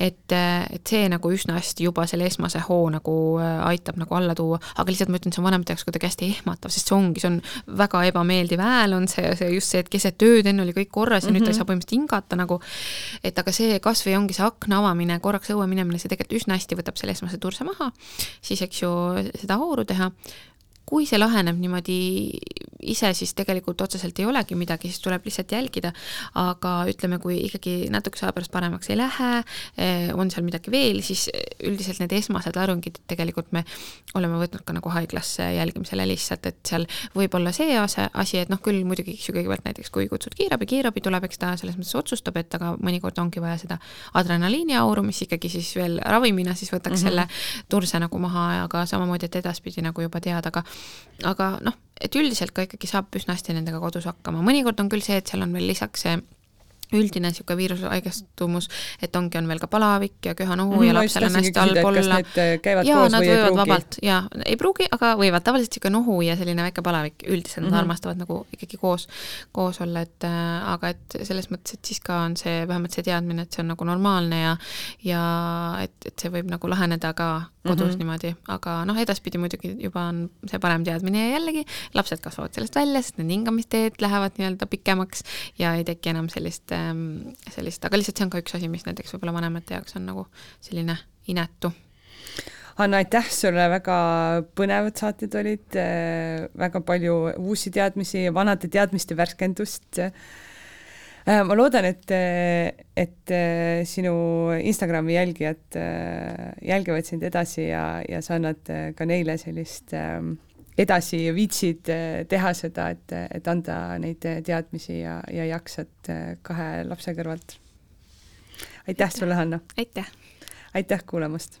et, et see nagu üsna hästi juba selle esmase hoo nagu äh, aitab nagu alla tuua, aga lihtsalt ma ütlen, see on vanemate jaoks kuidagi hästi ehmatav, sest see ongi, see on väga ebameeldiv hääl on see, see just see, et keset ööd enne oli kõik korras ja mm -hmm. nüüd ta ei mhm. saa põhimõtteliselt hingata nagu, et aga see kas või ongi see akna avamine, korraks õue minemine, see tegelikult üsna hästi võtab selle esmase turse maha, siis eks ju seda auru teha kui see laheneb niimoodi ise, siis tegelikult otseselt ei olegi midagi, siis tuleb lihtsalt jälgida, aga ütleme, kui ikkagi natukese aja pärast paremaks ei lähe, eh, on seal midagi veel, siis üldiselt need esmased larungid tegelikult me oleme võtnud ka nagu haiglasse jälgimisele lihtsalt, et seal võib olla see ase, asi, et noh, küll muidugi, eks ju, kõigepealt näiteks kui kutsud kiirabi, kiirabi tuleb, eks ta selles mõttes otsustab, et aga mõnikord ongi vaja seda adrenaliiniauru, mis ikkagi siis veel ravimina siis võtaks mm -hmm. selle turse nagu maha, aga samamoodi, et edaspidi nagu juba teada, aga aga noh, et üldiselt ka ikkagi saab üsna hästi nendega kodus hakkama, mõnikord on küll see, et seal on veel lisaks see üldine niisugune viiruse haigestumus, et ongi, on veel ka palavik ja köha-nohu mm, ja lapsel on hästi halb olla. Jaa, nad võivad vabalt, jaa, ei pruugi, aga võivad, tavaliselt niisugune nohu ja selline väike palavik, üldiselt nad mm -hmm. armastavad nagu ikkagi koos, koos olla, et äh, aga et selles mõttes, et siis ka on see, vähemalt see teadmine, et see on nagu normaalne ja ja et, et see võib nagu laheneda ka kodus mm -hmm. niimoodi, aga noh, edaspidi muidugi juba on see parem teadmine ja jällegi lapsed kasvavad sellest välja, sest need hingamisteed lähevad nii-öelda pikemaks ja ei teki enam sellist Ähm, sellist, aga lihtsalt see on ka üks asi, mis näiteks võib-olla vanemate jaoks on nagu selline inetu. Anna, aitäh sulle, väga põnevad saated olid, äh, väga palju uusi teadmisi, vanade teadmiste värskendust. Äh, ma loodan, et, et äh, sinu Instagrami jälgijad jälgivad sind edasi ja, ja sa annad ka neile sellist äh, edasi viitsid eh, teha seda, et, et anda neid teadmisi ja, ja jaksad kahe lapse kõrvalt. aitäh sulle, Hanna! aitäh! aitäh kuulamast!